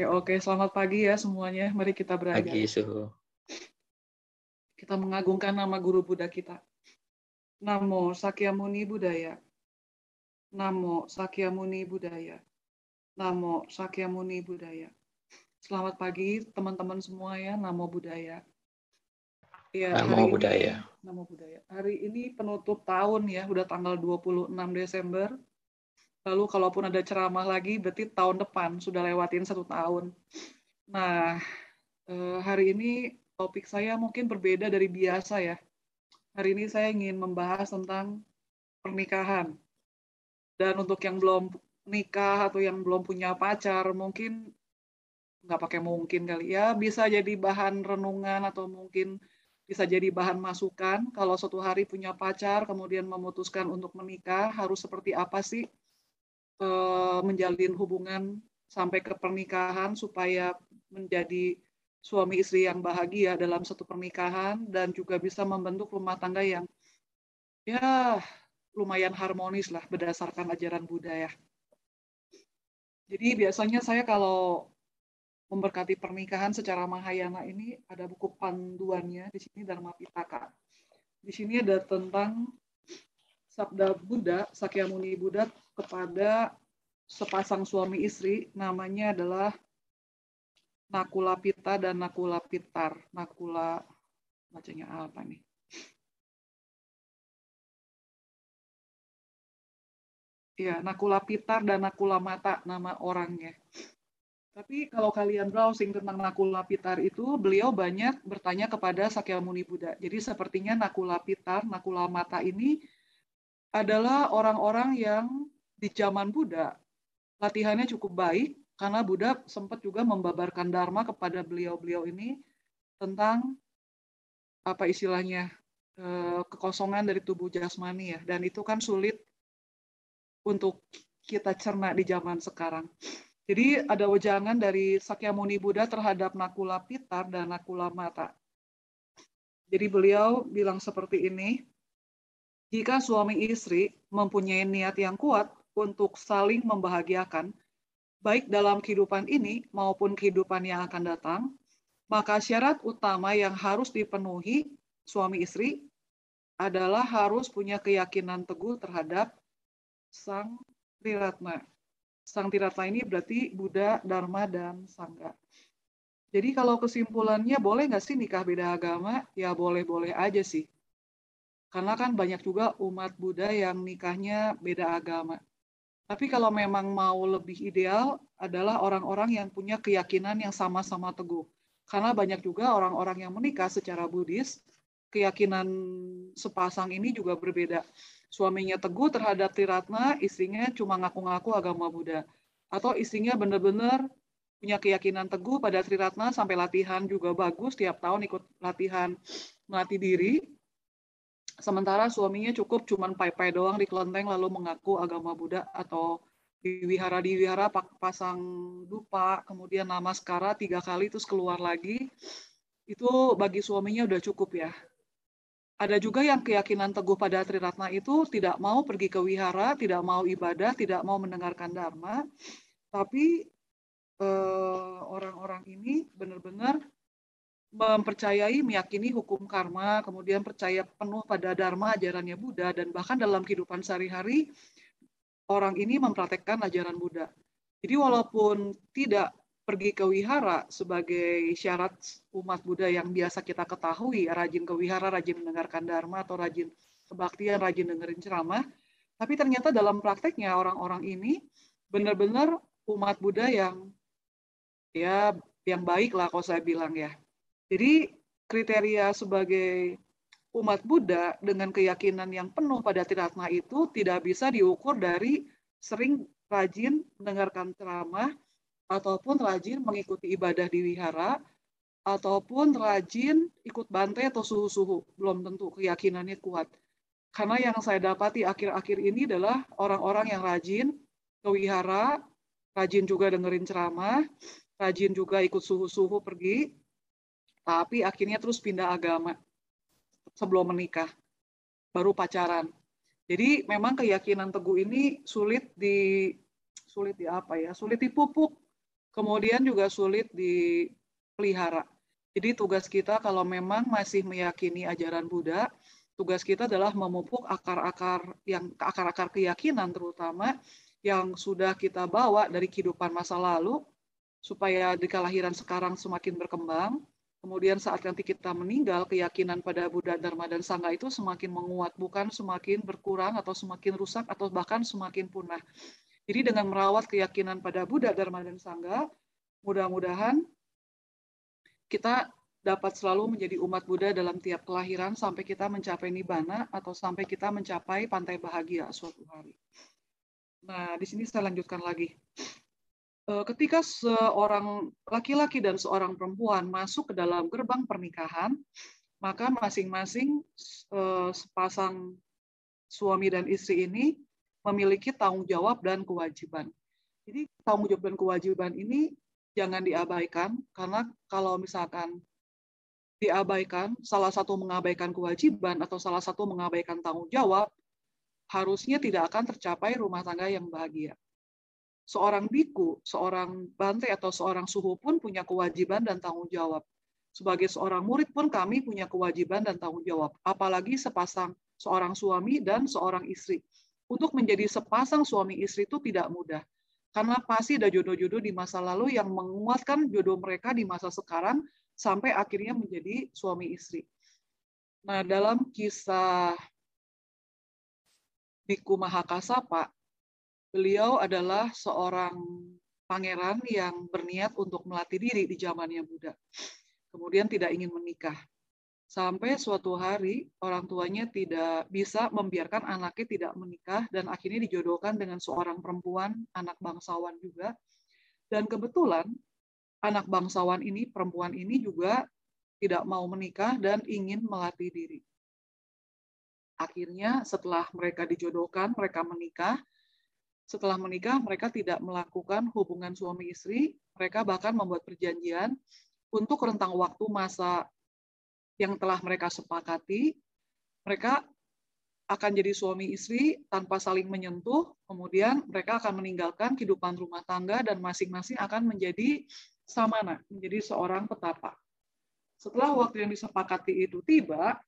Oke, oke. Selamat pagi ya semuanya. Mari kita belajar. Pagi, Suhu. Kita mengagungkan nama guru Buddha kita. Namo Sakyamuni Budaya. Namo Sakyamuni Budaya. Namo Sakyamuni Budaya. Selamat pagi teman-teman semua ya, Namo Budaya. Ya, Namo hari Budaya. Ini, Namo Budaya. Hari ini penutup tahun ya, udah tanggal 26 Desember Lalu kalaupun ada ceramah lagi, berarti tahun depan sudah lewatin satu tahun. Nah, eh, hari ini topik saya mungkin berbeda dari biasa ya. Hari ini saya ingin membahas tentang pernikahan. Dan untuk yang belum nikah atau yang belum punya pacar, mungkin nggak pakai mungkin kali ya, bisa jadi bahan renungan atau mungkin bisa jadi bahan masukan kalau suatu hari punya pacar kemudian memutuskan untuk menikah harus seperti apa sih Eh, menjalin hubungan sampai ke pernikahan supaya menjadi suami istri yang bahagia dalam satu pernikahan dan juga bisa membentuk rumah tangga yang ya lumayan harmonis lah berdasarkan ajaran Buddha ya. Jadi biasanya saya kalau memberkati pernikahan secara Mahayana ini ada buku panduannya di sini Dharma Pitaka. Di sini ada tentang sabda Buddha, Sakyamuni Buddha kepada sepasang suami istri namanya adalah Nakula Pita dan Nakula Pitar. Nakula bacanya apa nih? Ya, Nakula Pitar dan Nakula Mata nama orangnya. Tapi kalau kalian browsing tentang Nakula Pitar itu, beliau banyak bertanya kepada Sakyamuni Buddha. Jadi sepertinya Nakula Pitar, Nakula Mata ini adalah orang-orang yang di zaman Buddha latihannya cukup baik karena Buddha sempat juga membabarkan dharma kepada beliau-beliau ini tentang apa istilahnya eh, kekosongan dari tubuh jasmani ya dan itu kan sulit untuk kita cerna di zaman sekarang. Jadi ada wejangan dari Sakyamuni Buddha terhadap Nakula Pitar dan Nakula Mata. Jadi beliau bilang seperti ini, jika suami istri mempunyai niat yang kuat untuk saling membahagiakan, baik dalam kehidupan ini maupun kehidupan yang akan datang, maka syarat utama yang harus dipenuhi suami istri adalah harus punya keyakinan teguh terhadap Sang Triratna. Sang Triratna ini berarti Buddha, Dharma, dan Sangha. Jadi kalau kesimpulannya boleh nggak sih nikah beda agama? Ya boleh-boleh aja sih. Karena kan banyak juga umat Buddha yang nikahnya beda agama. Tapi kalau memang mau lebih ideal adalah orang-orang yang punya keyakinan yang sama-sama teguh. Karena banyak juga orang-orang yang menikah secara Buddhis, keyakinan sepasang ini juga berbeda. Suaminya teguh terhadap Tiratna, istrinya cuma ngaku-ngaku agama Buddha. Atau istrinya benar-benar punya keyakinan teguh pada Triratna sampai latihan juga bagus, tiap tahun ikut latihan melatih diri, Sementara suaminya cukup cuman pai-pai doang di kelenteng lalu mengaku agama Buddha atau di wihara di wihara pasang dupa, kemudian nama skara tiga kali terus keluar lagi. Itu bagi suaminya udah cukup ya. Ada juga yang keyakinan teguh pada Triratna itu tidak mau pergi ke wihara, tidak mau ibadah, tidak mau mendengarkan dharma, tapi eh, orang-orang eh, ini benar-benar mempercayai, meyakini hukum karma, kemudian percaya penuh pada dharma ajarannya Buddha, dan bahkan dalam kehidupan sehari-hari, orang ini mempraktekkan ajaran Buddha. Jadi walaupun tidak pergi ke wihara sebagai syarat umat Buddha yang biasa kita ketahui, rajin ke wihara, rajin mendengarkan dharma, atau rajin kebaktian, rajin dengerin ceramah, tapi ternyata dalam prakteknya orang-orang ini benar-benar umat Buddha yang ya yang baik lah kalau saya bilang ya jadi kriteria sebagai umat Buddha dengan keyakinan yang penuh pada Tiratna itu tidak bisa diukur dari sering rajin mendengarkan ceramah ataupun rajin mengikuti ibadah di wihara ataupun rajin ikut bantai atau suhu-suhu. Belum tentu keyakinannya kuat. Karena yang saya dapati akhir-akhir ini adalah orang-orang yang rajin ke wihara, rajin juga dengerin ceramah, rajin juga ikut suhu-suhu pergi, tapi akhirnya terus pindah agama sebelum menikah, baru pacaran. Jadi memang keyakinan teguh ini sulit di sulit di apa ya? Sulit dipupuk Kemudian juga sulit dipelihara. Jadi tugas kita kalau memang masih meyakini ajaran Buddha, tugas kita adalah memupuk akar-akar yang akar-akar keyakinan terutama yang sudah kita bawa dari kehidupan masa lalu supaya di kelahiran sekarang semakin berkembang. Kemudian saat nanti kita meninggal, keyakinan pada Buddha, Dharma, dan Sangha itu semakin menguat, bukan semakin berkurang atau semakin rusak atau bahkan semakin punah. Jadi dengan merawat keyakinan pada Buddha, Dharma, dan Sangha, mudah-mudahan kita dapat selalu menjadi umat Buddha dalam tiap kelahiran sampai kita mencapai nibbana atau sampai kita mencapai pantai bahagia suatu hari. Nah, di sini saya lanjutkan lagi. Eh, ketika seorang laki-laki dan seorang perempuan masuk ke dalam gerbang pernikahan, maka masing-masing eh, sepasang suami dan istri ini memiliki tanggung jawab dan kewajiban. Jadi tanggung jawab dan kewajiban ini jangan diabaikan karena kalau misalkan diabaikan, salah satu mengabaikan kewajiban atau salah satu mengabaikan tanggung jawab, harusnya tidak akan tercapai rumah tangga yang bahagia. Seorang biku, seorang bante atau seorang suhu pun punya kewajiban dan tanggung jawab. Sebagai seorang murid pun kami punya kewajiban dan tanggung jawab. Apalagi sepasang seorang suami dan seorang istri. Untuk menjadi sepasang suami istri itu tidak mudah. Karena pasti ada jodoh-jodoh di masa lalu yang menguatkan jodoh mereka di masa sekarang sampai akhirnya menjadi suami istri. Nah, dalam kisah Biku Mahakasapa, beliau adalah seorang pangeran yang berniat untuk melatih diri di zamannya Buddha. Kemudian tidak ingin menikah. Sampai suatu hari orang tuanya tidak bisa membiarkan anaknya tidak menikah dan akhirnya dijodohkan dengan seorang perempuan, anak bangsawan juga. Dan kebetulan anak bangsawan ini, perempuan ini juga tidak mau menikah dan ingin melatih diri. Akhirnya setelah mereka dijodohkan, mereka menikah. Setelah menikah, mereka tidak melakukan hubungan suami istri. Mereka bahkan membuat perjanjian untuk rentang waktu masa yang telah mereka sepakati. Mereka akan jadi suami istri tanpa saling menyentuh, kemudian mereka akan meninggalkan kehidupan rumah tangga dan masing-masing akan menjadi samana, menjadi seorang petapa. Setelah waktu yang disepakati itu tiba,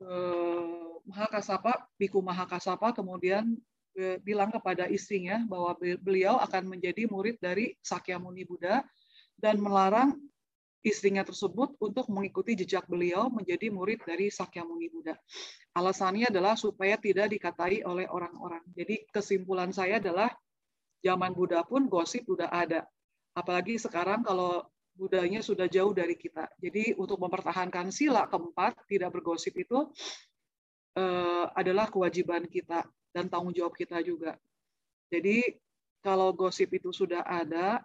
eh, Mahakasapa, Biku Mahakasapa kemudian bilang kepada istrinya bahwa beliau akan menjadi murid dari Sakyamuni Buddha dan melarang istrinya tersebut untuk mengikuti jejak beliau menjadi murid dari Sakyamuni Buddha. Alasannya adalah supaya tidak dikatai oleh orang-orang. Jadi kesimpulan saya adalah zaman Buddha pun gosip sudah ada apalagi sekarang kalau budaya sudah jauh dari kita. Jadi untuk mempertahankan sila keempat tidak bergosip itu uh, adalah kewajiban kita dan tanggung jawab kita juga. Jadi kalau gosip itu sudah ada,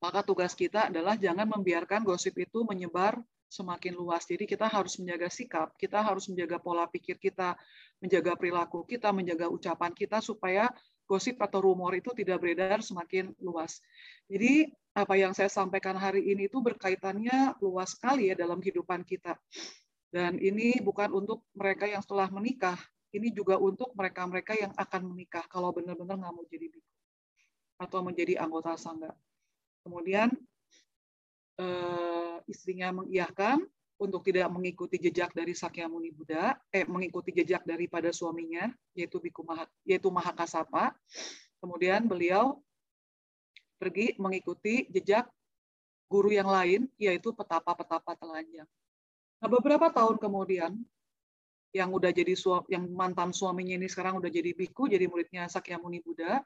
maka tugas kita adalah jangan membiarkan gosip itu menyebar semakin luas. Jadi kita harus menjaga sikap, kita harus menjaga pola pikir kita, menjaga perilaku kita, menjaga ucapan kita supaya gosip atau rumor itu tidak beredar semakin luas. Jadi apa yang saya sampaikan hari ini itu berkaitannya luas sekali ya dalam kehidupan kita. Dan ini bukan untuk mereka yang setelah menikah, ini juga untuk mereka-mereka yang akan menikah kalau benar-benar nggak mau jadi biku atau menjadi anggota sangga. Kemudian eh, istrinya mengiyakan untuk tidak mengikuti jejak dari Sakyamuni Buddha, eh mengikuti jejak daripada suaminya yaitu Biku Maha, yaitu Mahakasapa. Kemudian beliau pergi mengikuti jejak guru yang lain yaitu petapa-petapa telanjang. Nah, beberapa tahun kemudian yang udah jadi suami, yang mantan suaminya ini sekarang udah jadi biku, jadi muridnya Sakyamuni Buddha.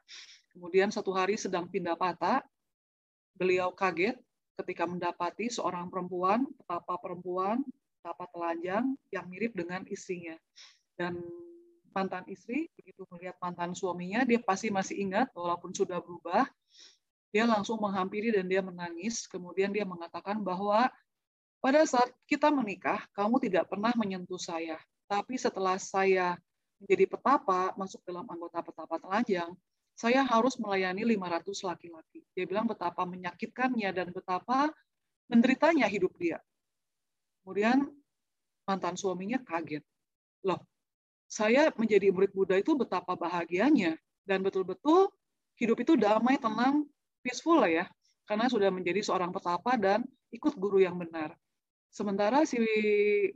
Kemudian satu hari sedang pindah patah, beliau kaget ketika mendapati seorang perempuan, petapa perempuan, petapa telanjang yang mirip dengan istrinya. Dan mantan istri, begitu melihat mantan suaminya, dia pasti masih ingat, walaupun sudah berubah, dia langsung menghampiri dan dia menangis. Kemudian dia mengatakan bahwa pada saat kita menikah, kamu tidak pernah menyentuh saya. Tapi setelah saya menjadi petapa, masuk dalam anggota petapa telanjang, saya harus melayani 500 laki-laki. Dia bilang betapa menyakitkannya dan betapa menderitanya hidup dia. Kemudian mantan suaminya kaget. Loh, saya menjadi murid Buddha itu betapa bahagianya dan betul-betul hidup itu damai, tenang, peaceful lah ya, karena sudah menjadi seorang petapa dan ikut guru yang benar. Sementara si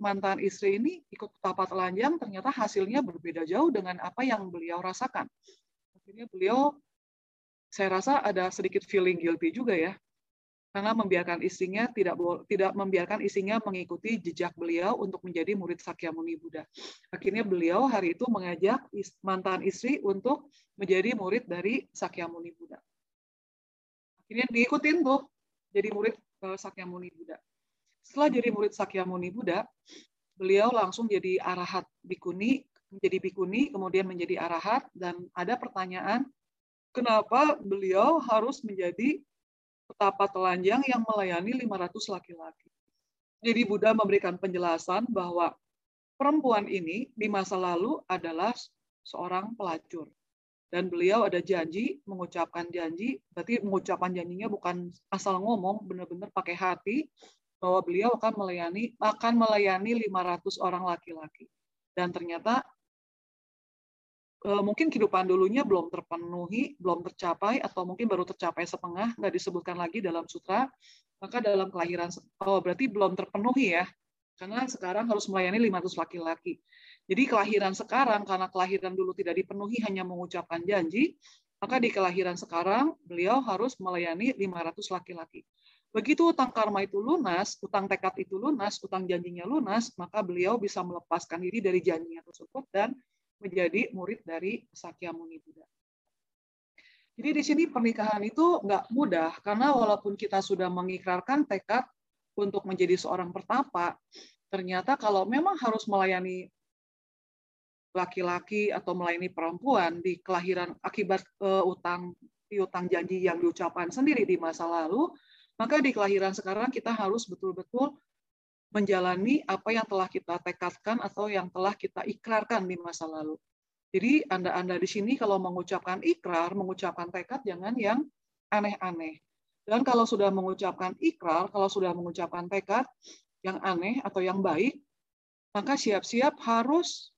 mantan istri ini ikut petapa telanjang, ternyata hasilnya berbeda jauh dengan apa yang beliau rasakan. Akhirnya beliau, saya rasa ada sedikit feeling guilty juga ya, karena membiarkan istrinya tidak tidak membiarkan istrinya mengikuti jejak beliau untuk menjadi murid Sakyamuni Buddha. Akhirnya beliau hari itu mengajak mantan istri untuk menjadi murid dari Sakyamuni Buddha. Akhirnya diikutin tuh jadi murid eh, Sakyamuni Buddha. Setelah jadi murid Sakyamuni Buddha, beliau langsung jadi arahat bikuni, menjadi bikuni, kemudian menjadi arahat, dan ada pertanyaan, kenapa beliau harus menjadi petapa telanjang yang melayani 500 laki-laki. Jadi Buddha memberikan penjelasan bahwa perempuan ini di masa lalu adalah seorang pelacur. Dan beliau ada janji, mengucapkan janji, berarti mengucapkan janjinya bukan asal ngomong, benar-benar pakai hati, bahwa beliau akan melayani akan melayani 500 orang laki-laki. Dan ternyata eh, mungkin kehidupan dulunya belum terpenuhi, belum tercapai, atau mungkin baru tercapai setengah, nggak disebutkan lagi dalam sutra, maka dalam kelahiran, oh berarti belum terpenuhi ya, karena sekarang harus melayani 500 laki-laki. Jadi kelahiran sekarang, karena kelahiran dulu tidak dipenuhi hanya mengucapkan janji, maka di kelahiran sekarang beliau harus melayani 500 laki-laki. Begitu utang karma itu lunas, utang tekad itu lunas, utang janjinya lunas, maka beliau bisa melepaskan diri dari janjinya tersebut dan menjadi murid dari Sakyamuni Buddha. Jadi di sini pernikahan itu nggak mudah karena walaupun kita sudah mengikrarkan tekad untuk menjadi seorang pertapa, ternyata kalau memang harus melayani laki-laki atau melayani perempuan di kelahiran akibat uh, utang utang janji yang diucapkan sendiri di masa lalu, maka di kelahiran sekarang kita harus betul-betul menjalani apa yang telah kita tekadkan atau yang telah kita ikrarkan di masa lalu. Jadi Anda-Anda di sini kalau mengucapkan ikrar, mengucapkan tekad jangan yang aneh-aneh. Dan kalau sudah mengucapkan ikrar, kalau sudah mengucapkan tekad yang aneh atau yang baik, maka siap-siap harus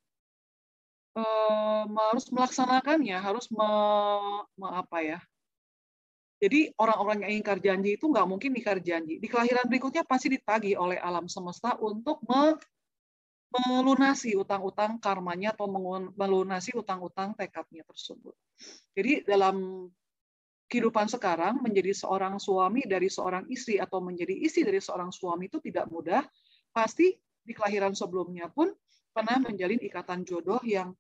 eh, harus melaksanakannya, harus me, me, apa ya, jadi orang-orang yang ingkar janji itu nggak mungkin ingkar janji. Di kelahiran berikutnya pasti ditagih oleh alam semesta untuk melunasi utang-utang karmanya atau melunasi utang-utang tekadnya tersebut. Jadi dalam kehidupan sekarang menjadi seorang suami dari seorang istri atau menjadi istri dari seorang suami itu tidak mudah. Pasti di kelahiran sebelumnya pun pernah menjalin ikatan jodoh yang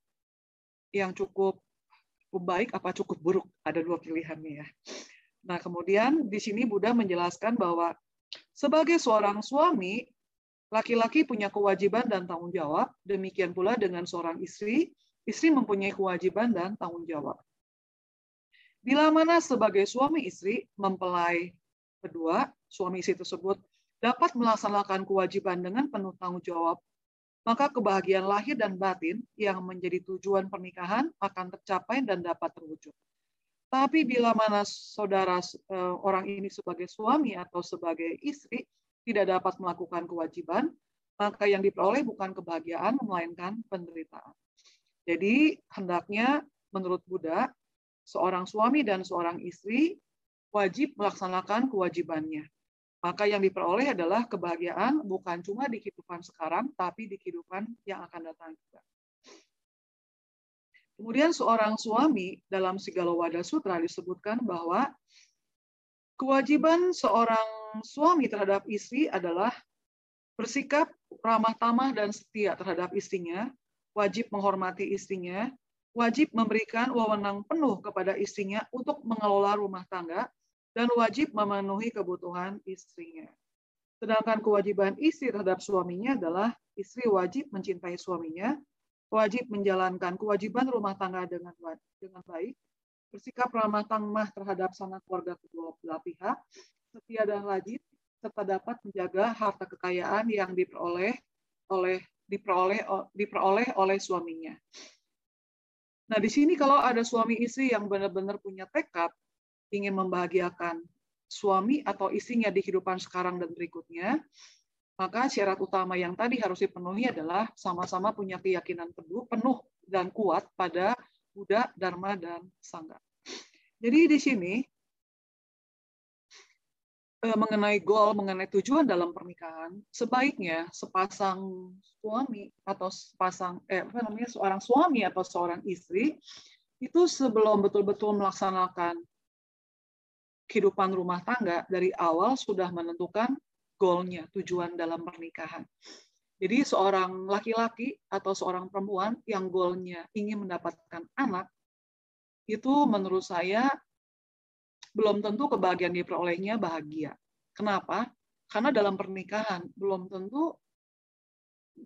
yang cukup baik apa cukup buruk. Ada dua pilihannya ya. Nah, kemudian di sini Buddha menjelaskan bahwa sebagai seorang suami, laki-laki punya kewajiban dan tanggung jawab, demikian pula dengan seorang istri, istri mempunyai kewajiban dan tanggung jawab. Bila mana sebagai suami istri mempelai kedua, suami istri tersebut dapat melaksanakan kewajiban dengan penuh tanggung jawab, maka kebahagiaan lahir dan batin yang menjadi tujuan pernikahan akan tercapai dan dapat terwujud. Tapi bila mana saudara eh, orang ini sebagai suami atau sebagai istri tidak dapat melakukan kewajiban, maka yang diperoleh bukan kebahagiaan, melainkan penderitaan. Jadi hendaknya menurut Buddha, seorang suami dan seorang istri wajib melaksanakan kewajibannya. Maka yang diperoleh adalah kebahagiaan bukan cuma di kehidupan sekarang, tapi di kehidupan yang akan datang juga. Kemudian seorang suami dalam Wada Sutra disebutkan bahwa kewajiban seorang suami terhadap istri adalah bersikap ramah tamah dan setia terhadap istrinya, wajib menghormati istrinya, wajib memberikan wewenang penuh kepada istrinya untuk mengelola rumah tangga, dan wajib memenuhi kebutuhan istrinya. Sedangkan kewajiban istri terhadap suaminya adalah istri wajib mencintai suaminya, wajib menjalankan kewajiban rumah tangga dengan dengan baik, bersikap ramah tamah terhadap sanak keluarga kedua belah pihak, setia dan rajin, serta dapat menjaga harta kekayaan yang diperoleh oleh diperoleh diperoleh oleh suaminya. Nah, di sini kalau ada suami istri yang benar-benar punya tekad ingin membahagiakan suami atau istrinya di kehidupan sekarang dan berikutnya, maka syarat utama yang tadi harus dipenuhi adalah sama-sama punya keyakinan penuh, penuh dan kuat pada Buddha, Dharma, dan Sangha. Jadi di sini eh, mengenai goal, mengenai tujuan dalam pernikahan, sebaiknya sepasang suami atau sepasang eh apa namanya seorang suami atau seorang istri itu sebelum betul-betul melaksanakan kehidupan rumah tangga dari awal sudah menentukan goalnya, tujuan dalam pernikahan. Jadi seorang laki-laki atau seorang perempuan yang goalnya ingin mendapatkan anak, itu menurut saya belum tentu kebahagiaan diperolehnya bahagia. Kenapa? Karena dalam pernikahan belum tentu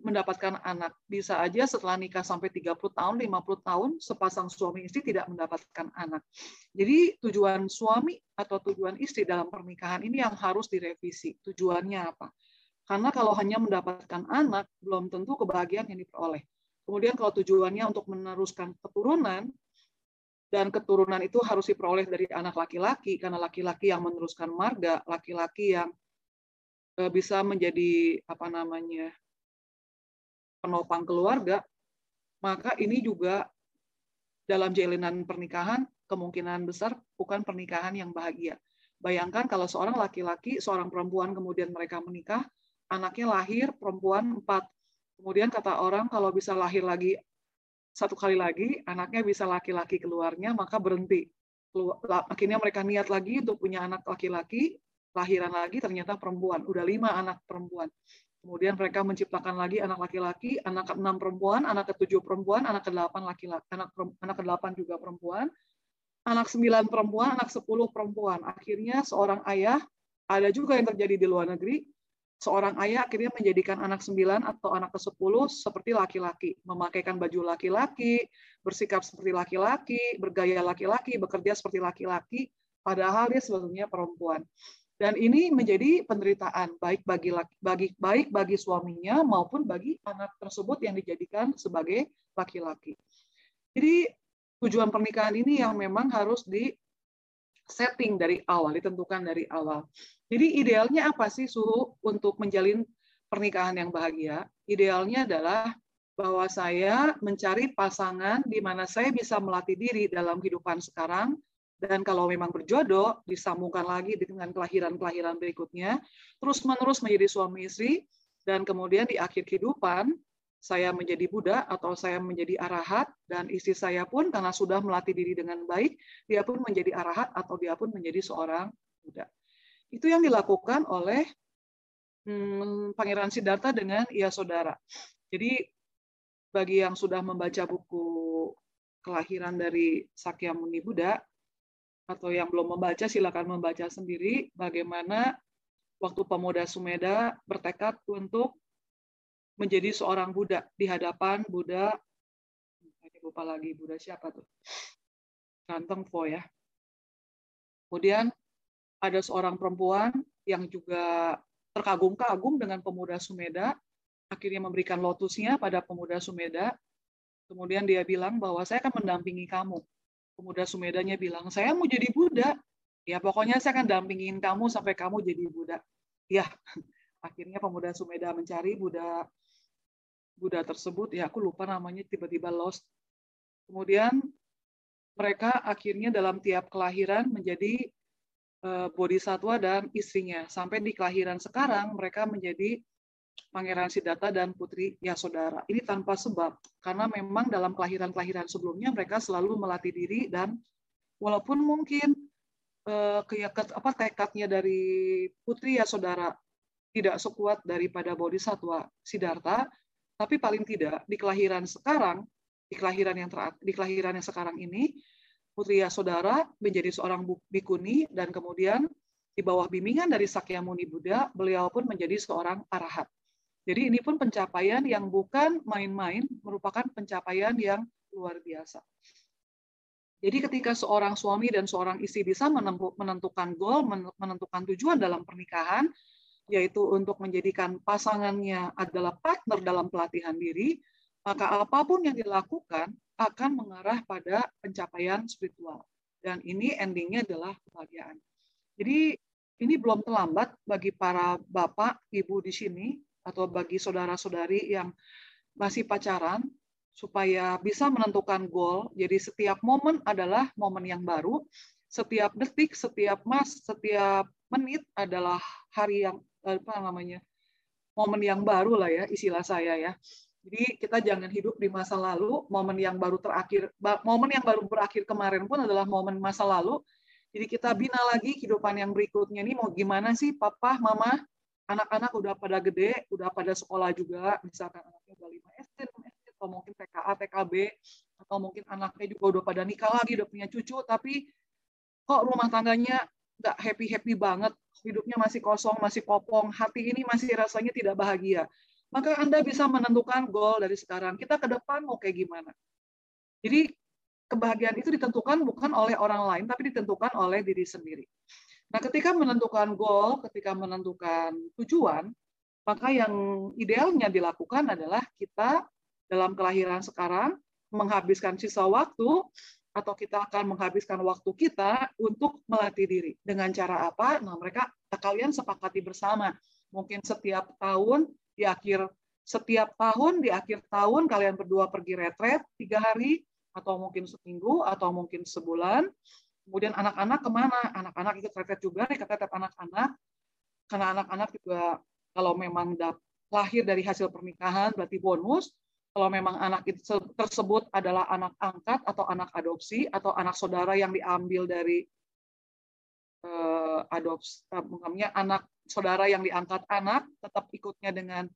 mendapatkan anak. Bisa aja setelah nikah sampai 30 tahun, 50 tahun, sepasang suami istri tidak mendapatkan anak. Jadi tujuan suami atau tujuan istri dalam pernikahan ini yang harus direvisi. Tujuannya apa? Karena kalau hanya mendapatkan anak, belum tentu kebahagiaan yang diperoleh. Kemudian kalau tujuannya untuk meneruskan keturunan, dan keturunan itu harus diperoleh dari anak laki-laki, karena laki-laki yang meneruskan marga, laki-laki yang eh, bisa menjadi apa namanya penopang keluarga, maka ini juga dalam jalinan pernikahan kemungkinan besar bukan pernikahan yang bahagia. Bayangkan kalau seorang laki-laki, seorang perempuan kemudian mereka menikah, anaknya lahir perempuan empat. Kemudian kata orang kalau bisa lahir lagi satu kali lagi, anaknya bisa laki-laki keluarnya, maka berhenti. Akhirnya mereka niat lagi untuk punya anak laki-laki, lahiran lagi ternyata perempuan. Udah lima anak perempuan. Kemudian mereka menciptakan lagi anak laki-laki, anak ke-6 perempuan, anak ke-7 perempuan, anak ke-8 laki-laki, anak anak ke-8 juga perempuan, anak 9 perempuan, anak 10 perempuan. Akhirnya seorang ayah ada juga yang terjadi di luar negeri, seorang ayah akhirnya menjadikan anak sembilan atau anak ke sepuluh seperti laki-laki, memakaikan baju laki-laki, bersikap seperti laki-laki, bergaya laki-laki, bekerja seperti laki-laki, padahal dia sebetulnya perempuan. Dan ini menjadi penderitaan baik bagi laki, bagi baik bagi suaminya maupun bagi anak tersebut yang dijadikan sebagai laki-laki. Jadi tujuan pernikahan ini yang memang harus di setting dari awal, ditentukan dari awal. Jadi idealnya apa sih suhu untuk menjalin pernikahan yang bahagia? Idealnya adalah bahwa saya mencari pasangan di mana saya bisa melatih diri dalam kehidupan sekarang dan kalau memang berjodoh disambungkan lagi dengan kelahiran-kelahiran berikutnya terus-menerus menjadi suami istri dan kemudian di akhir kehidupan saya menjadi Buddha atau saya menjadi arahat dan istri saya pun karena sudah melatih diri dengan baik, dia pun menjadi arahat atau dia pun menjadi seorang Buddha. Itu yang dilakukan oleh hmm, Pangeran Siddhartha dengan ia saudara. Jadi bagi yang sudah membaca buku kelahiran dari Sakyamuni Buddha atau yang belum membaca silakan membaca sendiri bagaimana waktu pemuda Sumeda bertekad untuk menjadi seorang Buddha di hadapan Buddha. Ini lupa lagi Buddha siapa tuh? Ganteng Po ya. Kemudian ada seorang perempuan yang juga terkagum-kagum dengan pemuda Sumeda akhirnya memberikan lotusnya pada pemuda Sumeda. Kemudian dia bilang bahwa saya akan mendampingi kamu pemuda Sumedanya bilang saya mau jadi Buddha ya pokoknya saya akan dampingin kamu sampai kamu jadi Buddha ya akhirnya pemuda Sumeda mencari Buddha Buddha tersebut, ya aku lupa namanya tiba-tiba lost. Kemudian mereka akhirnya dalam tiap kelahiran menjadi uh, bodhisatwa dan istrinya. Sampai di kelahiran sekarang mereka menjadi Pangeran Siddhartha dan Putri Yasodhara. Ini tanpa sebab, karena memang dalam kelahiran-kelahiran sebelumnya mereka selalu melatih diri dan walaupun mungkin uh, apa tekadnya dari Putri Yasodhara tidak sekuat daripada Bodhisatwa Siddhartha, tapi paling tidak di kelahiran sekarang, di kelahiran yang ter, di kelahiran yang sekarang ini, Putri Saudara menjadi seorang bikuni dan kemudian di bawah bimbingan dari Sakyamuni Buddha, beliau pun menjadi seorang arahat. Jadi ini pun pencapaian yang bukan main-main, merupakan pencapaian yang luar biasa. Jadi ketika seorang suami dan seorang istri bisa menentukan goal, menentukan tujuan dalam pernikahan, yaitu untuk menjadikan pasangannya adalah partner dalam pelatihan diri, maka apa pun yang dilakukan akan mengarah pada pencapaian spiritual. Dan ini endingnya adalah kebahagiaan. Jadi ini belum terlambat bagi para bapak, ibu di sini, atau bagi saudara-saudari yang masih pacaran, supaya bisa menentukan goal. Jadi setiap momen adalah momen yang baru, setiap detik, setiap mas, setiap menit adalah hari yang apa namanya momen yang baru lah ya istilah saya ya. Jadi kita jangan hidup di masa lalu, momen yang baru terakhir, momen yang baru berakhir kemarin pun adalah momen masa lalu. Jadi kita bina lagi kehidupan yang berikutnya ini mau gimana sih papa, mama, anak-anak udah pada gede, udah pada sekolah juga, misalkan anaknya udah 5 SD, 6 SD, atau mungkin TKA, TKB, atau mungkin anaknya juga udah pada nikah lagi, udah punya cucu, tapi kok rumah tangganya nggak happy-happy banget, hidupnya masih kosong, masih kopong, hati ini masih rasanya tidak bahagia. Maka Anda bisa menentukan goal dari sekarang. Kita ke depan mau kayak gimana. Jadi kebahagiaan itu ditentukan bukan oleh orang lain, tapi ditentukan oleh diri sendiri. Nah, ketika menentukan goal, ketika menentukan tujuan, maka yang idealnya dilakukan adalah kita dalam kelahiran sekarang menghabiskan sisa waktu atau kita akan menghabiskan waktu kita untuk melatih diri. Dengan cara apa? Nah, mereka kalian sepakati bersama. Mungkin setiap tahun di akhir setiap tahun di akhir tahun kalian berdua pergi retret tiga hari atau mungkin seminggu atau mungkin sebulan Kemudian anak-anak ke mana? Anak-anak ikut retret juga, retret anak-anak. Karena anak-anak juga kalau memang lahir dari hasil pernikahan berarti bonus. Kalau memang anak itu tersebut adalah anak angkat atau anak adopsi atau anak saudara yang diambil dari uh, adopsi, uh, anak saudara yang diangkat anak tetap ikutnya dengan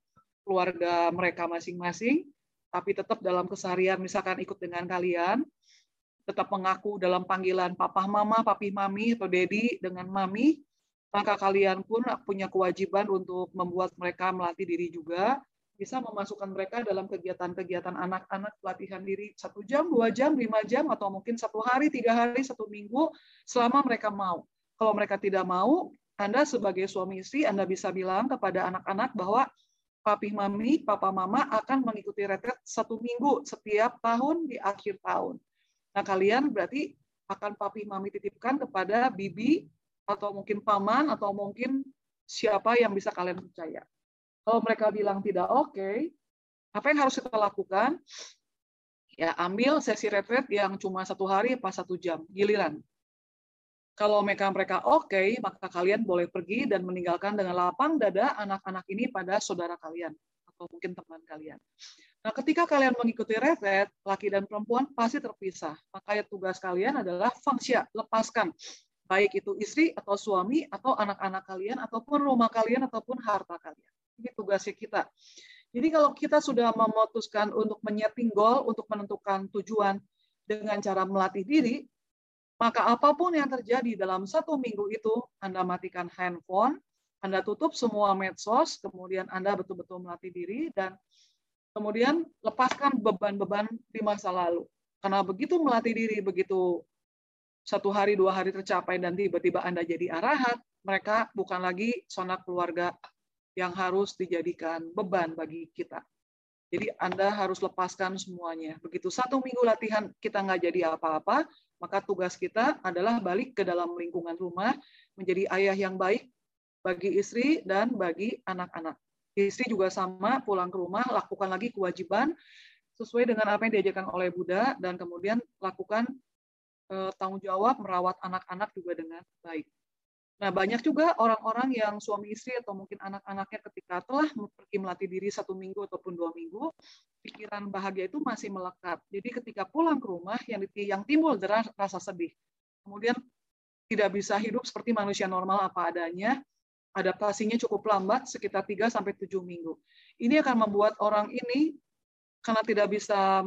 keluarga mereka masing-masing, tapi tetap dalam keseharian misalkan ikut dengan kalian, tetap mengaku dalam panggilan papa mama, papi mami atau dedi dengan mami, maka kalian pun punya kewajiban untuk membuat mereka melatih diri juga, bisa memasukkan mereka dalam kegiatan-kegiatan anak-anak pelatihan diri satu jam, dua jam, lima jam, atau mungkin satu hari, tiga hari, satu minggu, selama mereka mau. Kalau mereka tidak mau, Anda sebagai suami istri, Anda bisa bilang kepada anak-anak bahwa papi mami, papa mama akan mengikuti retret satu minggu setiap tahun di akhir tahun. Nah, kalian berarti akan papi mami titipkan kepada bibi atau mungkin paman atau mungkin siapa yang bisa kalian percaya. Kalau mereka bilang tidak oke, okay, apa yang harus kita lakukan? Ya, ambil sesi retret yang cuma satu hari pas satu jam, giliran. Kalau mereka mereka oke, okay, maka kalian boleh pergi dan meninggalkan dengan lapang dada anak-anak ini pada saudara kalian atau mungkin teman kalian. Nah, ketika kalian mengikuti retret, laki dan perempuan pasti terpisah. Makanya tugas kalian adalah fungsi, lepaskan. Baik itu istri atau suami atau anak-anak kalian ataupun rumah kalian ataupun harta kalian. Ini tugasnya kita. Jadi kalau kita sudah memutuskan untuk menyeting goal, untuk menentukan tujuan dengan cara melatih diri, maka apa pun yang terjadi dalam satu minggu itu, Anda matikan handphone, Anda tutup semua medsos, kemudian Anda betul-betul melatih diri, dan Kemudian lepaskan beban-beban di masa lalu. Karena begitu melatih diri, begitu satu hari, dua hari tercapai, dan tiba-tiba Anda jadi arahat, mereka bukan lagi sonak keluarga yang harus dijadikan beban bagi kita. Jadi Anda harus lepaskan semuanya. Begitu satu minggu latihan kita nggak jadi apa-apa, maka tugas kita adalah balik ke dalam lingkungan rumah, menjadi ayah yang baik bagi istri dan bagi anak-anak. Istri juga sama, pulang ke rumah, lakukan lagi kewajiban sesuai dengan apa yang diajarkan oleh Buddha, dan kemudian lakukan eh, tanggung jawab merawat anak-anak juga dengan baik. Nah, banyak juga orang-orang yang suami istri atau mungkin anak-anaknya ketika telah pergi melatih diri satu minggu ataupun dua minggu, pikiran bahagia itu masih melekat. Jadi ketika pulang ke rumah, yang, yang timbul adalah rasa sedih. Kemudian tidak bisa hidup seperti manusia normal apa adanya, adaptasinya cukup lambat sekitar 3 sampai 7 minggu. Ini akan membuat orang ini karena tidak bisa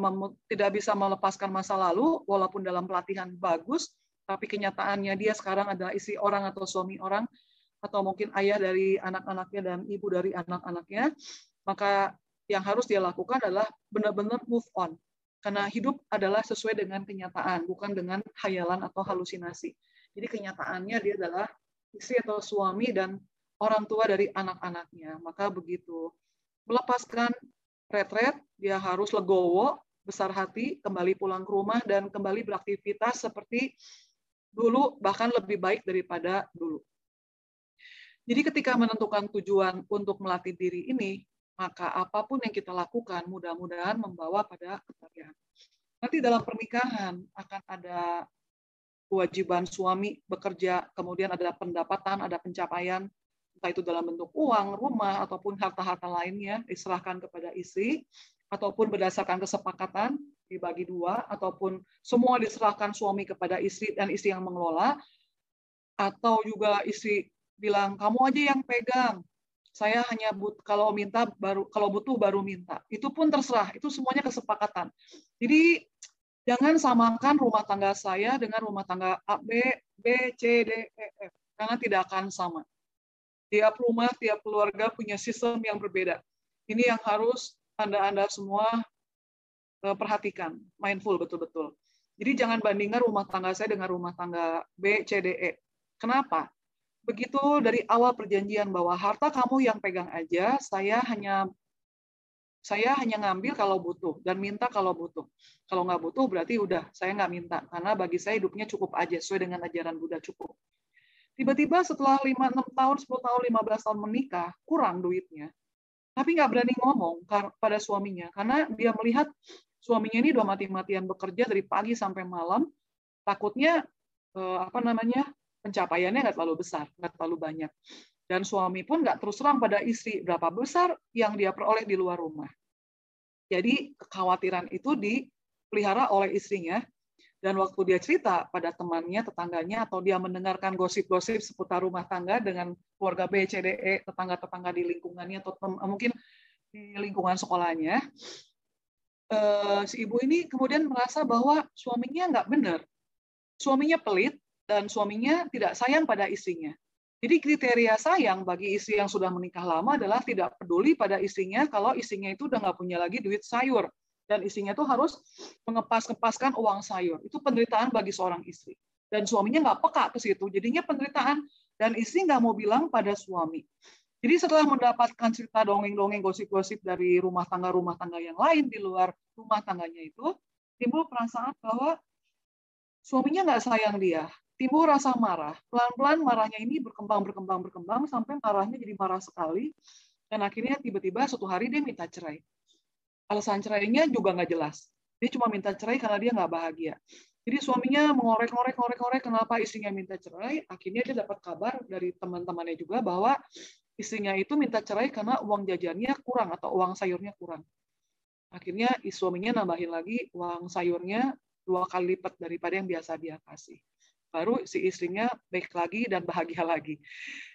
tidak bisa melepaskan masa lalu walaupun dalam pelatihan bagus tapi kenyataannya dia sekarang adalah istri orang atau suami orang atau mungkin ayah dari anak-anaknya dan ibu dari anak-anaknya maka yang harus dia lakukan adalah benar-benar move on karena hidup adalah sesuai dengan kenyataan bukan dengan hayalan atau halusinasi jadi kenyataannya dia adalah istri atau suami dan orang tua dari anak-anaknya. Maka begitu melepaskan retret, dia harus legowo, besar hati, kembali pulang ke rumah dan kembali beraktivitas seperti dulu, bahkan lebih baik daripada dulu. Jadi ketika menentukan tujuan untuk melatih diri ini, maka apa pun yang kita lakukan mudah-mudahan membawa pada kebahagiaan. Nanti dalam pernikahan akan ada kewajiban suami bekerja, kemudian ada pendapatan, ada pencapaian, entah itu dalam bentuk uang, rumah, ataupun harta-harta lainnya diserahkan kepada istri, ataupun berdasarkan kesepakatan dibagi dua, ataupun semua diserahkan suami kepada istri dan istri yang mengelola, atau juga istri bilang kamu aja yang pegang, saya hanya but kalau minta baru kalau butuh baru minta. Itu pun terserah, itu semuanya kesepakatan. Jadi jangan samakan rumah tangga saya dengan rumah tangga A, B, B, C, D, E, F. Karena tidak akan sama. Tiap rumah, tiap keluarga punya sistem yang berbeda. Ini yang harus Anda-Anda semua eh, perhatikan, mindful betul-betul. Jadi jangan bandingkan rumah tangga saya dengan rumah tangga B, C, D, E. Kenapa? Begitu dari awal perjanjian bahwa harta kamu yang pegang aja, saya hanya saya hanya ngambil kalau butuh dan minta kalau butuh. Kalau nggak butuh berarti udah saya nggak minta karena bagi saya hidupnya cukup aja sesuai dengan ajaran Buddha cukup. Tiba-tiba setelah 5, 6 tahun, 10 tahun, 15 tahun menikah, kurang duitnya. Tapi nggak berani ngomong pada suaminya, karena dia melihat suaminya ini udah mati-matian bekerja dari pagi sampai malam, takutnya eh, apa namanya pencapaiannya nggak terlalu besar, nggak terlalu banyak. Dan suami pun nggak terus terang pada istri berapa besar yang dia peroleh di luar rumah. Jadi kekhawatiran itu dipelihara oleh istrinya dan waktu dia cerita pada temannya, tetangganya, atau dia mendengarkan gosip-gosip seputar rumah tangga dengan keluarga B, C, D, E, tetangga-tetangga di lingkungannya, atau mungkin di lingkungan sekolahnya, eh, si ibu ini kemudian merasa bahwa suaminya nggak benar. Suaminya pelit, dan suaminya tidak sayang pada istrinya. Jadi kriteria sayang bagi istri yang sudah menikah lama adalah tidak peduli pada istrinya kalau istrinya itu udah nggak punya lagi duit sayur dan istrinya tuh harus mengepas-kepaskan uang sayur. Itu penderitaan bagi seorang istri. Dan suaminya nggak peka ke situ, jadinya penderitaan. Dan istri nggak mau bilang pada suami. Jadi setelah mendapatkan cerita dongeng-dongeng, gosip-gosip dari rumah tangga-rumah tangga yang lain di luar rumah tangganya itu, timbul perasaan bahwa suaminya nggak sayang dia. Timbul rasa marah. Pelan-pelan marahnya ini berkembang, berkembang, berkembang, sampai marahnya jadi marah sekali. Dan akhirnya tiba-tiba suatu hari dia minta cerai alasan cerainya juga nggak jelas. Dia cuma minta cerai karena dia nggak bahagia. Jadi suaminya mengorek-ngorek, ngorek-ngorek kenapa istrinya minta cerai. Akhirnya dia dapat kabar dari teman-temannya juga bahwa istrinya itu minta cerai karena uang jajannya kurang atau uang sayurnya kurang. Akhirnya suaminya nambahin lagi uang sayurnya dua kali lipat daripada yang biasa dia kasih. Baru si istrinya baik lagi dan bahagia lagi.